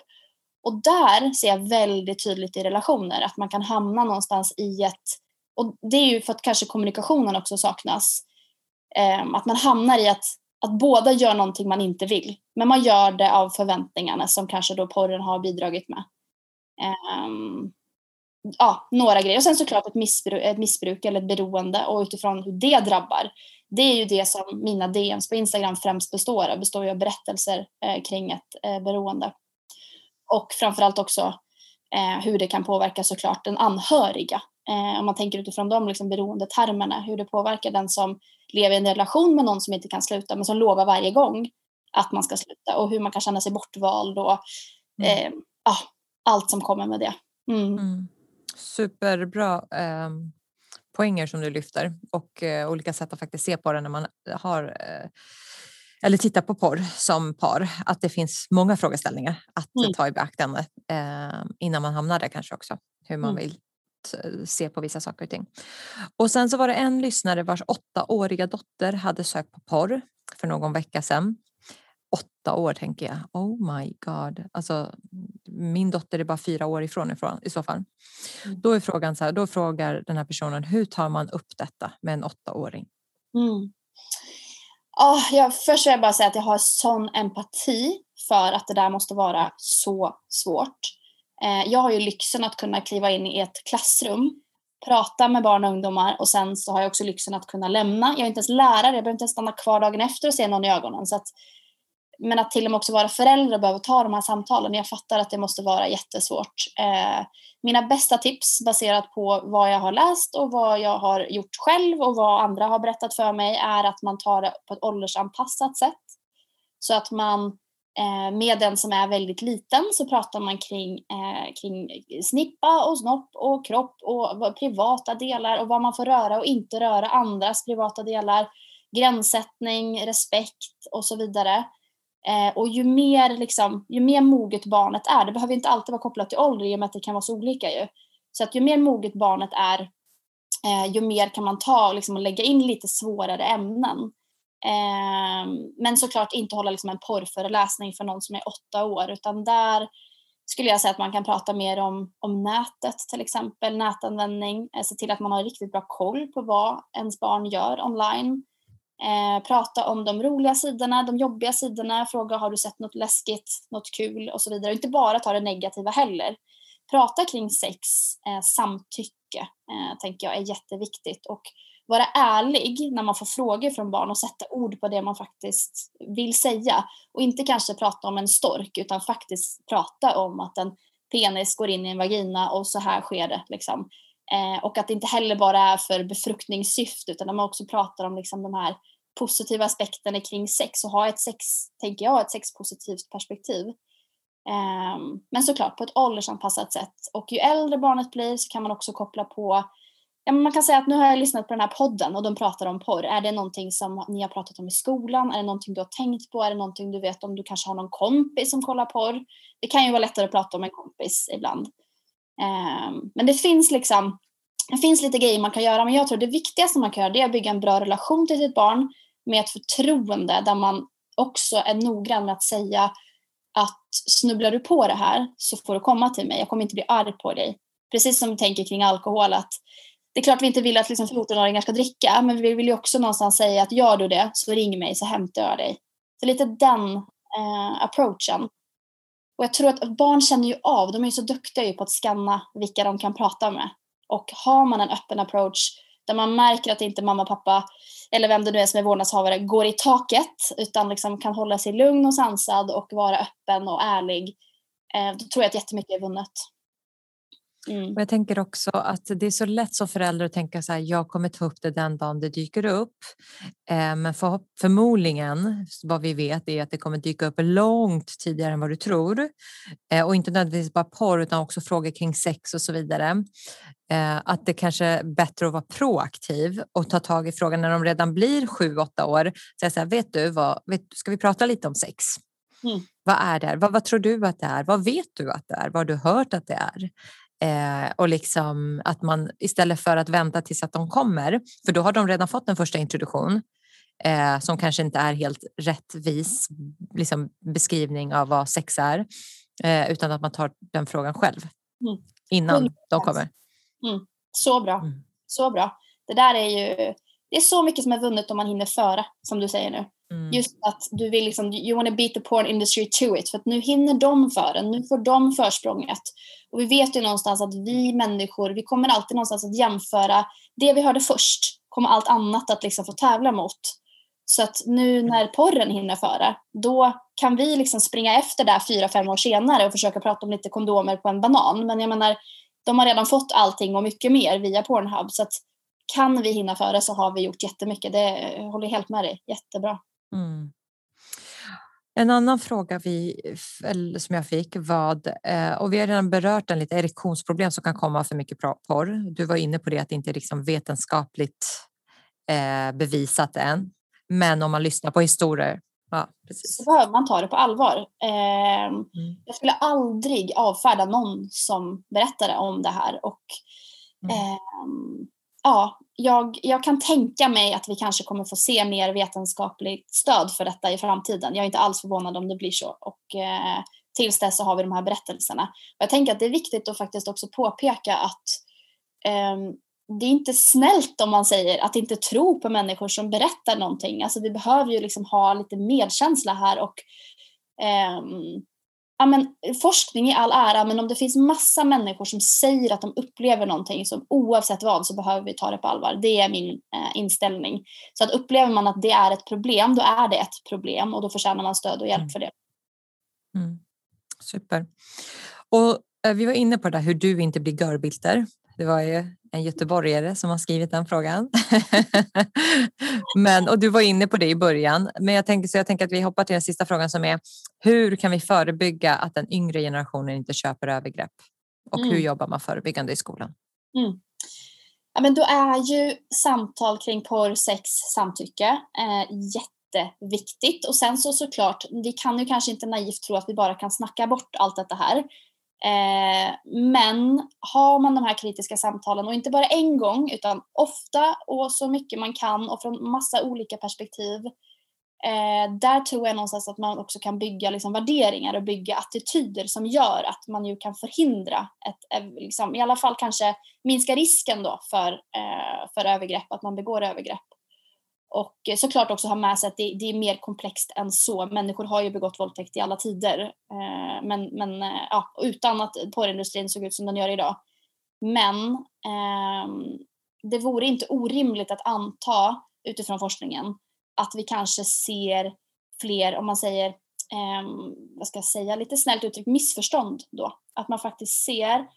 Och där ser jag väldigt tydligt i relationer att man kan hamna någonstans i ett, och det är ju för att kanske kommunikationen också saknas, um, att man hamnar i att, att båda gör någonting man inte vill men man gör det av förväntningarna som kanske då porren har bidragit med. Um, ja, några grejer. Och sen såklart ett missbruk, ett missbruk eller ett beroende och utifrån hur det drabbar. Det är ju det som mina DMs på Instagram främst består av. består ju av berättelser eh, kring ett eh, beroende. Och framförallt också eh, hur det kan påverka såklart den anhöriga. Eh, om man tänker utifrån de liksom, beroendetermerna, hur det påverkar den som lever i en relation med någon som inte kan sluta men som lovar varje gång att man ska sluta och hur man kan känna sig bortvald och mm. eh, ah, allt som kommer med det. Mm. Mm superbra eh, poänger som du lyfter och eh, olika sätt att faktiskt se på det när man har eh, eller tittar på porr som par, att det finns många frågeställningar att mm. ta i beaktande eh, innan man hamnar där kanske också, hur man mm. vill se på vissa saker och ting. Och sen så var det en lyssnare vars åttaåriga dotter hade sökt på porr för någon vecka sedan åtta år tänker jag. Oh my god. Alltså, min dotter är bara fyra år ifrån, i så fall. Mm. Då är frågan så här, då frågar den här personen hur tar man upp detta med en åttaåring? Mm. Oh, jag, först vill jag bara säga att jag har sån empati för att det där måste vara så svårt. Eh, jag har ju lyxen att kunna kliva in i ett klassrum, prata med barn och ungdomar och sen så har jag också lyxen att kunna lämna. Jag är inte ens lärare, jag behöver inte ens stanna kvar dagen efter och se någon i ögonen. Så att men att till och med också vara förälder och behöva ta de här samtalen. Jag fattar att det måste vara jättesvårt. Eh, mina bästa tips baserat på vad jag har läst och vad jag har gjort själv och vad andra har berättat för mig är att man tar det på ett åldersanpassat sätt. Så att man eh, med den som är väldigt liten så pratar man kring, eh, kring snippa och snopp och kropp och privata delar och vad man får röra och inte röra andras privata delar. Gränssättning, respekt och så vidare. Eh, och ju mer, liksom, ju mer moget barnet är, det behöver inte alltid vara kopplat till ålder i och med att det kan vara så olika ju. Så att ju mer moget barnet är eh, ju mer kan man ta liksom, och lägga in lite svårare ämnen. Eh, men såklart inte hålla liksom, en porrföreläsning för någon som är åtta år utan där skulle jag säga att man kan prata mer om, om nätet till exempel, nätanvändning, eh, se till att man har riktigt bra koll på vad ens barn gör online. Eh, prata om de roliga sidorna, de jobbiga sidorna, fråga har du sett något läskigt, något kul och så vidare. Inte bara ta det negativa heller. Prata kring sex, eh, samtycke eh, tänker jag är jätteviktigt och vara ärlig när man får frågor från barn och sätta ord på det man faktiskt vill säga. Och inte kanske prata om en stork utan faktiskt prata om att en penis går in i en vagina och så här sker det. Liksom. Eh, och att det inte heller bara är för befruktningssyfte utan att man också pratar om liksom, de här positiva aspekterna kring sex och ha ett sex, tänker jag, ett sexpositivt perspektiv. Eh, men såklart på ett åldersanpassat sätt. Och ju äldre barnet blir så kan man också koppla på Ja, man kan säga att nu har jag lyssnat på den här podden och de pratar om porr. Är det någonting som ni har pratat om i skolan? Är det någonting du har tänkt på? Är det någonting du vet om du kanske har någon kompis som kollar porr? Det kan ju vara lättare att prata om en kompis ibland. Ehm, men det finns liksom det finns lite grejer man kan göra men jag tror det viktigaste man kan göra det är att bygga en bra relation till sitt barn med ett förtroende där man också är noggrann med att säga att snubblar du på det här så får du komma till mig, jag kommer inte bli arg på dig. Precis som vi tänker kring alkohol att det är klart vi inte vill att liksom 14-åringar ska dricka men vi vill ju också någonstans säga att gör du det så ring mig så hämtar jag dig. Så lite den eh, approachen. Och jag tror att barn känner ju av, de är ju så duktiga ju på att scanna vilka de kan prata med. Och har man en öppen approach där man märker att inte mamma, pappa eller vem det nu är som är vårdnadshavare går i taket utan liksom kan hålla sig lugn och sansad och vara öppen och ärlig. Eh, då tror jag att jättemycket är vunnet. Mm. Och jag tänker också att det är så lätt som förälder att tänka så här, jag kommer ta upp det den dagen det dyker upp. Eh, men för, förmodligen, vad vi vet, är att det kommer dyka upp långt tidigare än vad du tror. Eh, och inte nödvändigtvis bara porr utan också frågor kring sex och så vidare. Eh, att det kanske är bättre att vara proaktiv och ta tag i frågan när de redan blir sju, åtta år. Säga så här, vet du vad, vet, ska vi prata lite om sex? Mm. Vad är det? Vad, vad, tror du att det är? Vad vet du att det är? Vad har du hört att det är? Eh, och liksom att man istället för att vänta tills att de kommer, för då har de redan fått en första introduktion eh, som kanske inte är helt rättvis liksom, beskrivning av vad sex är, eh, utan att man tar den frågan själv mm. innan 100%. de kommer. Mm. Så bra, mm. så bra. Det där är ju, det är så mycket som är vunnet om man hinner före, som du säger nu. Mm. Just att du vill liksom, you wanna beat the porn industry to it. För att nu hinner de före, nu får de försprånget. Och vi vet ju någonstans att vi människor, vi kommer alltid någonstans att jämföra det vi hörde först, kommer allt annat att liksom få tävla mot. Så att nu när porren hinner före, då kan vi liksom springa efter där fyra, fem år senare och försöka prata om lite kondomer på en banan. Men jag menar, de har redan fått allting och mycket mer via Pornhub. Så att kan vi hinna före så har vi gjort jättemycket. Det eh, jag håller helt med dig. Jättebra. Mm. En annan fråga vi, som jag fick var, eh, och vi har redan berört den lite, erektionsproblem som kan komma av för mycket porr. Du var inne på det att det inte är liksom vetenskapligt eh, bevisat än. Men om man lyssnar på historier Ja, precis. Så behöver man ta det på allvar. Eh, mm. Jag skulle aldrig avfärda någon som berättade om det här. Och, mm ja, jag, jag kan tänka mig att vi kanske kommer få se mer vetenskapligt stöd för detta i framtiden. Jag är inte alls förvånad om det blir så. Och, eh, tills dess så har vi de här berättelserna. Och jag tänker att det är viktigt att faktiskt också påpeka att eh, det är inte snällt om man säger att inte tro på människor som berättar någonting. Alltså vi behöver ju liksom ha lite medkänsla här och eh, ja, men, forskning i all ära, men om det finns massa människor som säger att de upplever någonting, så oavsett vad så behöver vi ta det på allvar. Det är min eh, inställning. Så att upplever man att det är ett problem, då är det ett problem och då förtjänar man stöd och hjälp mm. för det. Mm. Super. Och eh, vi var inne på det där hur du inte blir görbilter. Det var ju en göteborgare som har skrivit den frågan. men, och du var inne på det i början, men jag tänker, så jag tänker att vi hoppar till den sista frågan som är hur kan vi förebygga att den yngre generationen inte köper övergrepp? Och mm. hur jobbar man förebyggande i skolan? Mm. Ja, men då är ju samtal kring porr, sex, samtycke eh, jätteviktigt. Och sen så såklart, vi kan ju kanske inte naivt tro att vi bara kan snacka bort allt detta här. Eh, men har man de här kritiska samtalen och inte bara en gång utan ofta och så mycket man kan och från massa olika perspektiv. Eh, där tror jag någonstans att man också kan bygga liksom, värderingar och bygga attityder som gör att man ju kan förhindra, ett, eh, liksom, i alla fall kanske minska risken då för, eh, för övergrepp, att man begår övergrepp. Och eh, såklart också ha med sig att det, det, är mer komplext än så. Människor har ju begått våldtäkt i alla tider. Eh, men, men eh, ja, utan att porrindustrin såg ut som den gör idag. Men eh, det vore inte orimligt att anta utifrån forskningen att vi kanske ser fler, om man säger, eh, vad ska jag säga, lite snällt uttryckt missförstånd då. Att man faktiskt ser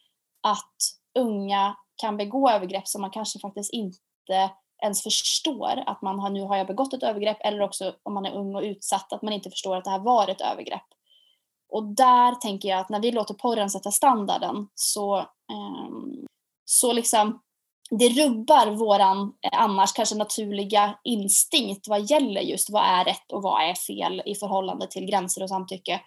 att unga kan begå övergrepp som man kanske faktiskt inte ens förstår att man har, nu har jag begått ett övergrepp eller också om man är ung och utsatt att man inte förstår att det här var ett övergrepp. Och där tänker jag att när vi låter porren sätta standarden så, um, så liksom det rubbar våran eh, annars kanske naturliga instinkt vad gäller just vad är rätt och vad är fel i förhållande till gränser och samtycke.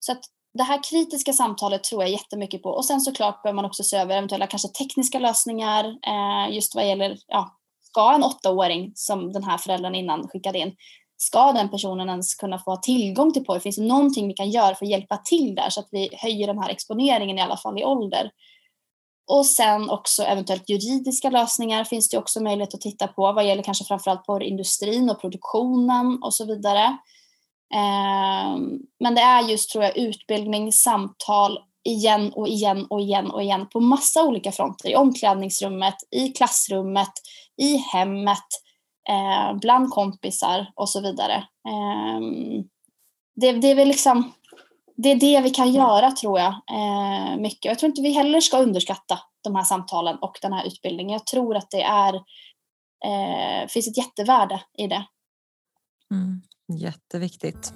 Så att det här kritiska samtalet tror jag jättemycket på och sen såklart bör man också se över eventuella kanske tekniska lösningar eh, just vad gäller ja, ska en åttaåring som den här föräldern innan skickade in, ska den personen ens kunna få tillgång till porr? Finns det någonting vi kan göra för att hjälpa till där så att vi höjer den här exponeringen i alla fall i ålder? Och sen också eventuellt juridiska lösningar finns det också möjlighet att titta på vad gäller kanske framförallt porrindustrin och produktionen och så vidare. Ehm, men det är just tror jag utbildning, samtal igen och igen och igen och igen på massa olika fronter. I omklädningsrummet, i klassrummet, i hemmet, eh, bland kompisar och så vidare. Ehm, det, det, är väl liksom, det är det vi kan göra tror jag. Eh, mycket. Jag tror inte vi heller ska underskatta de här samtalen och den här utbildningen. Jag tror att det är, eh, finns ett jättevärde i det. Mm, jätteviktigt.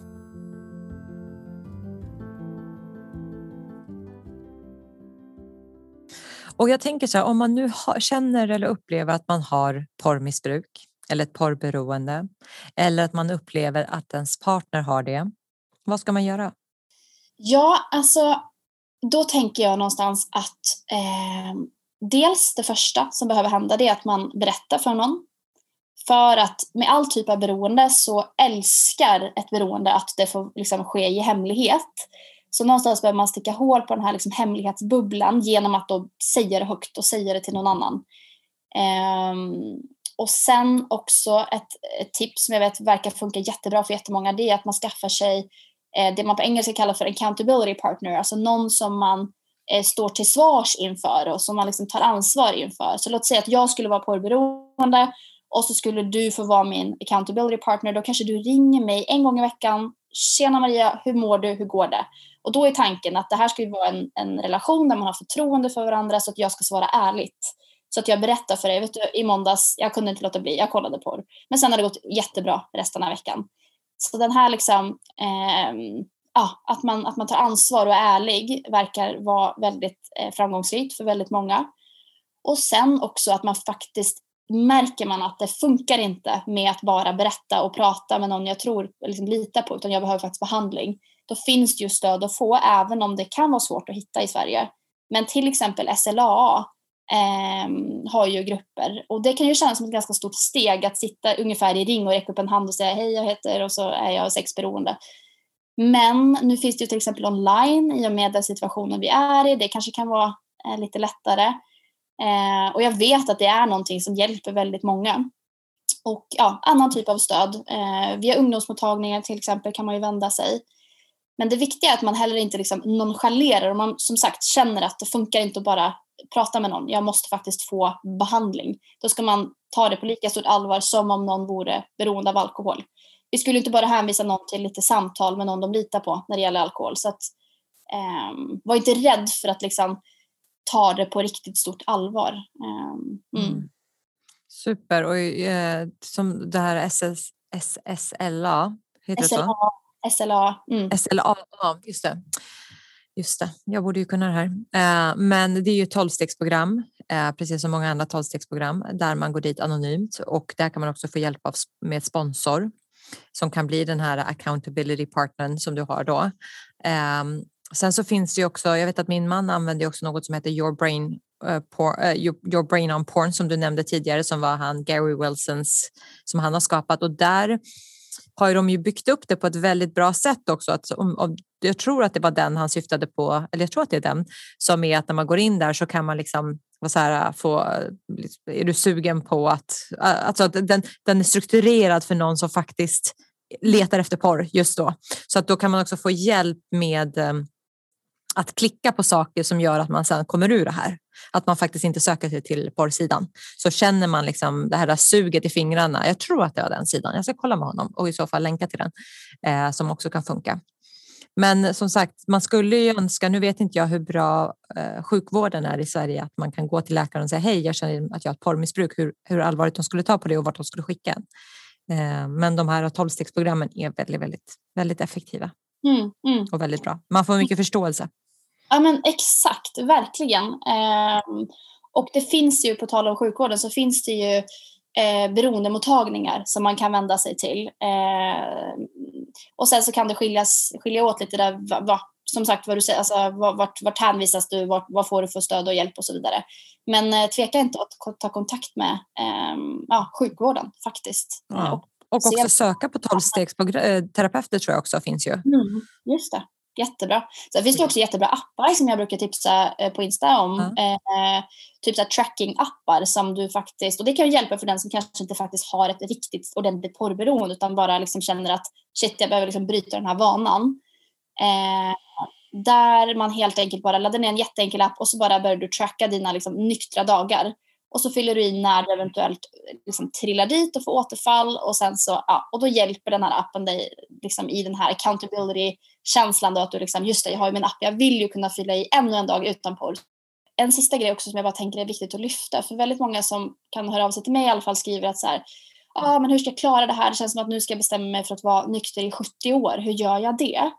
Och jag tänker så här, om man nu har, känner eller upplever att man har porrmissbruk eller ett porrberoende eller att man upplever att ens partner har det. Vad ska man göra? Ja, alltså då tänker jag någonstans att eh, dels det första som behöver hända det är att man berättar för någon. För att med all typ av beroende så älskar ett beroende att det får liksom ske i hemlighet. Så någonstans behöver man sticka hål på den här liksom hemlighetsbubblan genom att då säga det högt och säga det till någon annan. Um, och sen också ett, ett, tips som jag vet verkar funka jättebra för jättemånga det är att man skaffar sig Eh, det man på engelska kallar för accountability partner, alltså någon som man eh, står till svars inför och som man liksom tar ansvar inför. Så låt säga att jag skulle vara porrberoende och så skulle du få vara min accountability partner. Då kanske du ringer mig en gång i veckan. Tjena Maria, hur mår du? Hur går det? Och då är tanken att det här ska ju vara en, en relation där man har förtroende för varandra så att jag ska svara ärligt. Så att jag berättar för dig, vet du, i måndags, jag kunde inte låta bli, jag kollade på det. Men sen har det gått jättebra resten av veckan. Så den här liksom, eh, ja, att, man, att man tar ansvar och är ärlig verkar vara väldigt eh, framgångsrikt för väldigt många. Och sen också att man faktiskt märker man att det funkar inte med att bara berätta och prata med någon jag tror, liksom litar på, utan jag behöver faktiskt behandling då finns det ju stöd att få även om det kan vara svårt att hitta i Sverige. Men till exempel SLAA Ehm, har ju grupper och det kan ju kännas som ett ganska stort steg att sitta ungefär i ring och räcka upp en hand och säga hej jag heter och så är jag sexberoende. Men nu finns det ju till exempel online i och med den situationen vi är i. Det kanske kan vara eh, lite lättare. Eh, och jag vet att det är någonting som hjälper väldigt många. Och ja, annan typ av stöd. Eh, via ungdomsmottagningar till exempel kan man ju vända sig. Men det viktiga är att man heller inte liksom nonchalerar och man som sagt känner att det funkar inte att bara prata med någon. Jag måste faktiskt få behandling. Då ska man ta det på lika stort allvar som om någon vore beroende av alkohol. Vi skulle inte bara hänvisa någon till lite samtal med någon de litar på när det gäller alkohol. Så att, eh, var inte rädd för att liksom ta det på riktigt stort allvar. Mm. Mm. Super. Och eh, som det här SS, SSLA, heter SLA, det så? SLA. Mm. SLA, ja just det. Just det, jag borde ju kunna det här. Eh, men det är ju ett tolvstegsprogram, eh, precis som många andra tolvstegsprogram, där man går dit anonymt och där kan man också få hjälp av, med sponsor som kan bli den här accountability partnern som du har då. Ehm, sen så finns det ju också, jag vet att min man använder också något som heter Your Brain, uh, por, uh, your, your, Brain on Porn som du nämnde tidigare som var han Gary Wilsons som han har skapat och där har de ju byggt upp det på ett väldigt bra sätt också. Att om, om, jag tror att det var den han syftade på, eller jag tror att det är den, som är att när man går in där så kan man liksom så här, få, liksom, är du sugen på att, äh, alltså att den, den är strukturerad för någon som faktiskt letar efter porr just då. Så att då kan man också få hjälp med ehm, att klicka på saker som gör att man sen kommer ur det här. Att man faktiskt inte söker sig till porrsidan. Så känner man liksom det här suget i fingrarna. Jag tror att det var den sidan. Jag ska kolla med honom och i så fall länka till den eh, som också kan funka. Men som sagt, man skulle ju önska, nu vet inte jag hur bra eh, sjukvården är i Sverige, att man kan gå till läkaren och säga hej, jag känner att jag har ett porrmissbruk, hur, hur allvarligt de skulle ta på det och vart de skulle skicka en. Eh, men de här tolvstegsprogrammen är väldigt, väldigt, väldigt effektiva mm, mm. och väldigt bra. Man får mycket förståelse. Ja men exakt, verkligen. Eh, och det finns ju, på tal om sjukvården, så finns det ju eh, beroendemottagningar som man kan vända sig till. Eh, och sen så kan det skiljas, skilja åt lite där, va, som sagt vad du säger, alltså, vart, vart hänvisas du, vart, vad får du för stöd och hjälp och så vidare. Men eh, tveka inte att ta kontakt med eh, ja, sjukvården faktiskt. Ja. Och, och också söka på tolvstegsterapeuter tror jag också finns ju. Mm, just det. Jättebra. Sen finns det också jättebra appar som jag brukar tipsa eh, på Insta om. Mm. Eh, typ så tracking-appar som du faktiskt, och det kan ju hjälpa för den som kanske inte faktiskt har ett riktigt ordentligt porrberoende utan bara liksom känner att shit jag behöver liksom bryta den här vanan. Eh, där man helt enkelt bara laddar ner en jätteenkel app och så bara börjar du tracka dina liksom, nyktra dagar. Och så fyller du i när du eventuellt liksom, trillar dit och får återfall och sen så, ja, och då hjälper den här appen dig liksom, i den här accountability-känslan då att du liksom, just det, jag har ju min app, jag vill ju kunna fylla i ännu en dag utan porr. En sista grej också som jag bara tänker är viktigt att lyfta, för väldigt många som kan höra av sig till mig i alla fall skriver att så här, ah, men hur ska jag klara det här? Det känns som att nu ska jag bestämma mig för att vara nykter i 70 år, hur gör jag det?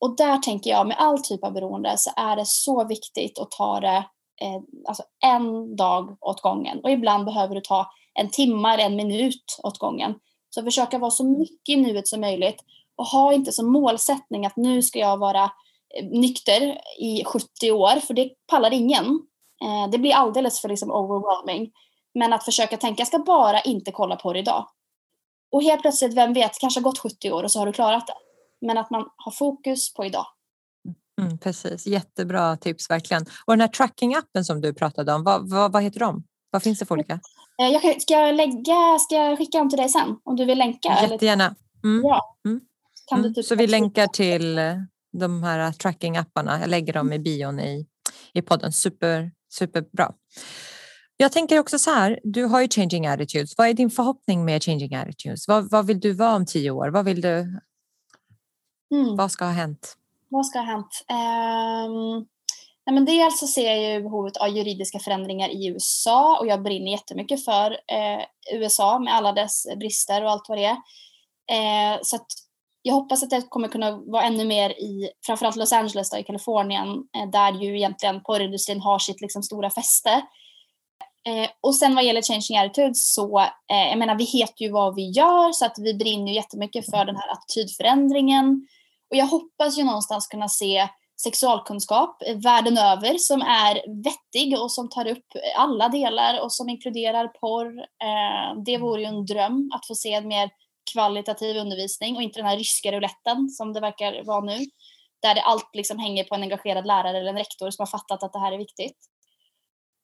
Och där tänker jag med all typ av beroende så är det så viktigt att ta det Eh, alltså en dag åt gången. Och ibland behöver du ta en timme eller en minut åt gången. Så försöka vara så mycket i nuet som möjligt och ha inte som målsättning att nu ska jag vara eh, nykter i 70 år, för det pallar ingen. Eh, det blir alldeles för liksom overwhelming. Men att försöka tänka, jag ska bara inte kolla på det idag. Och helt plötsligt, vem vet, kanske har gått 70 år och så har du klarat det. Men att man har fokus på idag. Mm, precis, jättebra tips verkligen. Och den här tracking-appen som du pratade om, vad, vad, vad heter de? Vad finns det för olika? Eh, jag ska, lägga, ska jag skicka dem till dig sen om du vill länka? Jättegärna. Mm. Ja. Mm. Mm. Typ Så vi länkar till eh, de här tracking-apparna. Jag lägger dem i bion i, i podden. Super, superbra. Jag tänker också så här, du har ju Changing Attitudes. Vad är din förhoppning med Changing Attitudes? Vad, vad vill du vara om tio år? Vad vill du? Mm. Vad ska ha hänt? Vad ska ha hänt? Um, nej men dels så ser jag ju behovet av juridiska förändringar i USA och jag brinner jättemycket för eh, USA med alla dess brister och allt vad det är. Eh, så att jag hoppas att det kommer kunna vara ännu mer i framförallt Los Angeles då, i Kalifornien eh, där ju egentligen porrindustrin har sitt liksom, stora fäste. Eh, och sen vad gäller Changing Attitudes så, eh, jag menar vi heter ju vad vi gör så att vi brinner ju jättemycket för den här attitydförändringen. Och jag hoppas ju någonstans kunna se sexualkunskap världen över som är vettig och som tar upp alla delar och som inkluderar porr. Eh, det vore ju en dröm att få se en mer kvalitativ undervisning och inte den här ryska rouletten som det verkar vara nu. Där det allt liksom hänger på en engagerad lärare eller en rektor som har fattat att det här är viktigt.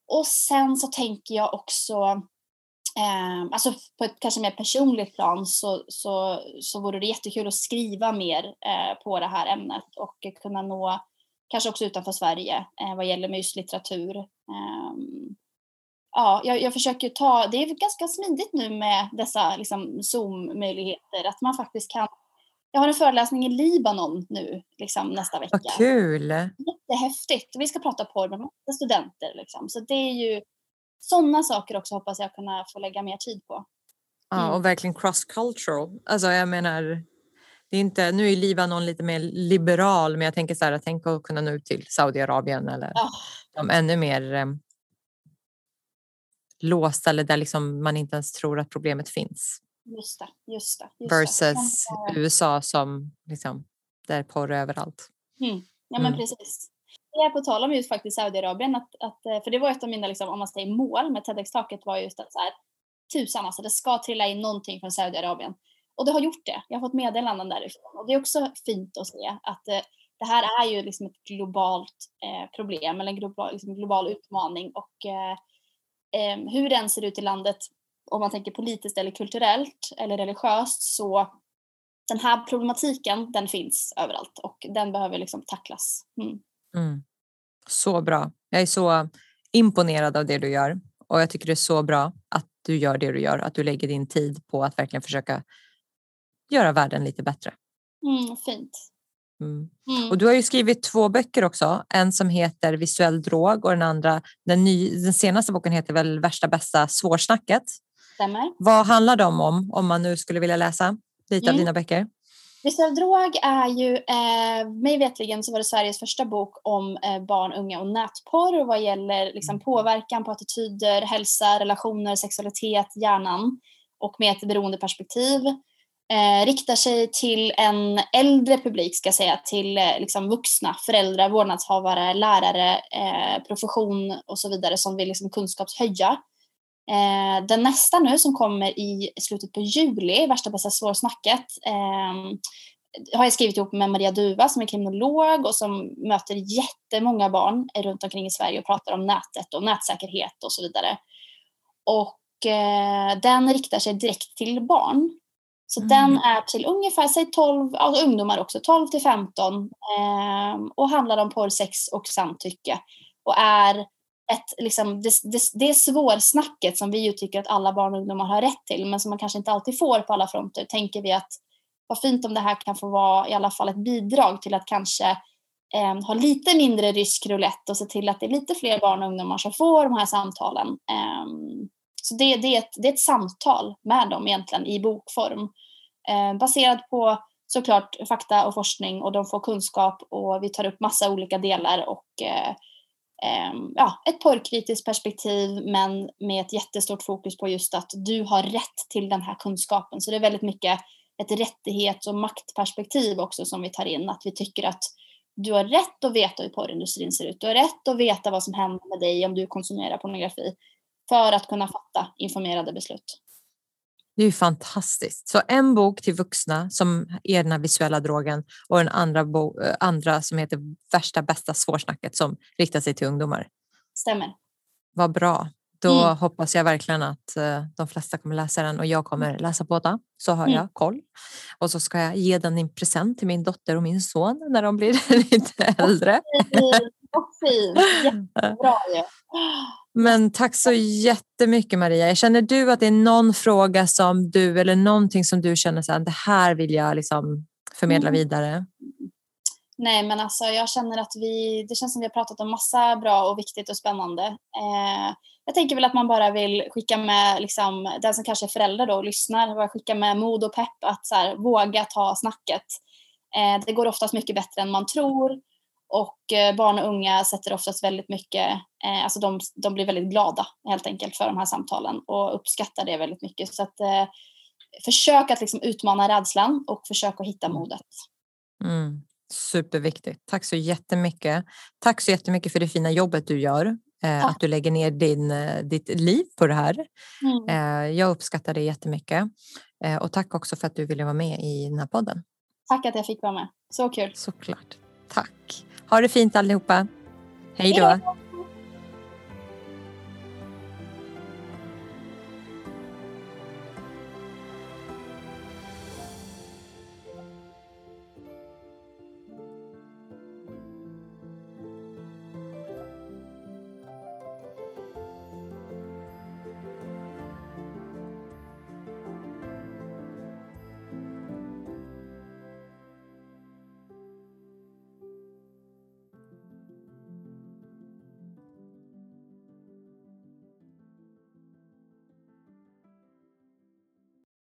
Och sen så tänker jag också Eh, alltså på ett kanske mer personligt plan så, så, så vore det jättekul att skriva mer eh, på det här ämnet och kunna nå, kanske också utanför Sverige, eh, vad gäller med just litteratur. Ehm, ja, jag, jag, försöker ta, det är ganska smidigt nu med dessa liksom, Zoom-möjligheter, att man faktiskt kan jag har en föreläsning i Libanon nu liksom, nästa vecka. Vad kul! Jättehäftigt. Vi ska prata porr med massa studenter. Liksom. Så det är ju sådana saker också hoppas jag kunna få lägga mer tid på. Mm. Ja, och verkligen cross-cultural. Alltså jag menar, det är inte, nu är Libanon lite mer liberal, men jag tänker så här, tänk att kunna nå ut till Saudiarabien eller oh. de ännu mer eh, låsta eller där liksom man inte ens tror att problemet finns. Just det, just det. Just Versus det. USA som liksom, där porr överallt. Mm. Ja men mm. precis. Det är på tal om just faktiskt Saudiarabien, att, att, eh, för det var ett av mina, liksom, om man säger mål med TEDx-taket var just att så här, tusan alltså, det ska trilla in någonting från Saudiarabien. Och det har gjort det. Jag har fått meddelanden därifrån. Och det är också fint att se att eh, det här är ju liksom ett globalt eh, problem eller en global, liksom global utmaning. Och eh, eh, hur den ser ut i landet, om man tänker politiskt eller kulturellt eller religiöst, så den här problematiken, den finns överallt och den behöver liksom tacklas. Mm. Mm. Så bra. Jag är så imponerad av det du gör och jag tycker det är så bra att du gör det du gör, att du lägger din tid på att verkligen försöka göra världen lite bättre. Mm, fint. Mm. Mm. Och du har ju skrivit två böcker också. En som heter Visuell drog och den andra, den, ny, den senaste boken heter väl Värsta bästa svårsnacket. Stämmer. Vad handlar de om, om man nu skulle vilja läsa lite mm. av dina böcker? Visuell drog är ju, eh, mig vetligen så var det Sveriges första bok om eh, barn, unga och nätporr vad gäller liksom, mm. påverkan på attityder, hälsa, relationer, sexualitet, hjärnan och med ett beroendeperspektiv eh, riktar sig till en äldre publik, ska jag säga, till eh, liksom vuxna, föräldrar, vårdnadshavare, lärare, eh, profession och så vidare som vill liksom kunskapshöja. Eh, den nästa nu som kommer i slutet på juli, Värsta bästa svårsnacket, eh, har jag skrivit ihop med Maria Duva som är kriminolog och som möter jättemånga barn runt omkring i Sverige och pratar om nätet och nätsäkerhet och så vidare. Och eh, den riktar sig direkt till barn. Så mm. den är till ungefär, säg 12, alltså ungdomar också, 12 till 15 eh, och handlar om porr, sex och samtycke. Och är ett, liksom, det, det, det svårsnacket som vi ju tycker att alla barn och ungdomar har rätt till men som man kanske inte alltid får på alla fronter tänker vi att vad fint om det här kan få vara i alla fall ett bidrag till att kanske eh, ha lite mindre rysk roulette och se till att det är lite fler barn och ungdomar som får de här samtalen. Eh, så det, det, är ett, det är ett samtal med dem egentligen i bokform. Eh, baserat på såklart fakta och forskning och de får kunskap och vi tar upp massa olika delar och eh, Ehm, ja, ett porrkritiskt perspektiv men med ett jättestort fokus på just att du har rätt till den här kunskapen. Så det är väldigt mycket ett rättighets och maktperspektiv också som vi tar in. Att vi tycker att du har rätt att veta hur porrindustrin ser ut. Du har rätt att veta vad som händer med dig om du konsumerar pornografi för att kunna fatta informerade beslut. Det är ju fantastiskt. Så en bok till vuxna som är den här visuella drogen och en andra, bo, eh, andra som heter Värsta bästa svårsnacket som riktar sig till ungdomar. Stämmer. Vad bra. Då mm. hoppas jag verkligen att uh, de flesta kommer läsa den och jag kommer mm. läsa båda så har mm. jag koll. Och så ska jag ge den i present till min dotter och min son när de blir lite äldre. Vad fint, jättebra ju. Men tack så jättemycket Maria. Känner du att det är någon fråga som du eller någonting som du känner att det här vill jag liksom förmedla mm. vidare? Nej, men alltså jag känner att vi, det känns som vi har pratat om massa bra och viktigt och spännande. Eh, jag tänker väl att man bara vill skicka med, liksom, den som kanske är förälder då och lyssnar, bara skicka med mod och pepp att så här, våga ta snacket. Eh, det går oftast mycket bättre än man tror och eh, barn och unga sätter oftast väldigt mycket, eh, alltså de, de blir väldigt glada helt enkelt för de här samtalen och uppskattar det väldigt mycket. Så att eh, försök att liksom utmana rädslan och försök att hitta mm. modet. Mm. Superviktigt. Tack så jättemycket. Tack så jättemycket för det fina jobbet du gör. Eh, att du lägger ner din, eh, ditt liv på det här. Mm. Eh, jag uppskattar det jättemycket. Eh, och tack också för att du ville vara med i den här podden. Tack att jag fick vara med. Så kul. Såklart. Tack. Ha det fint allihopa. Hej då.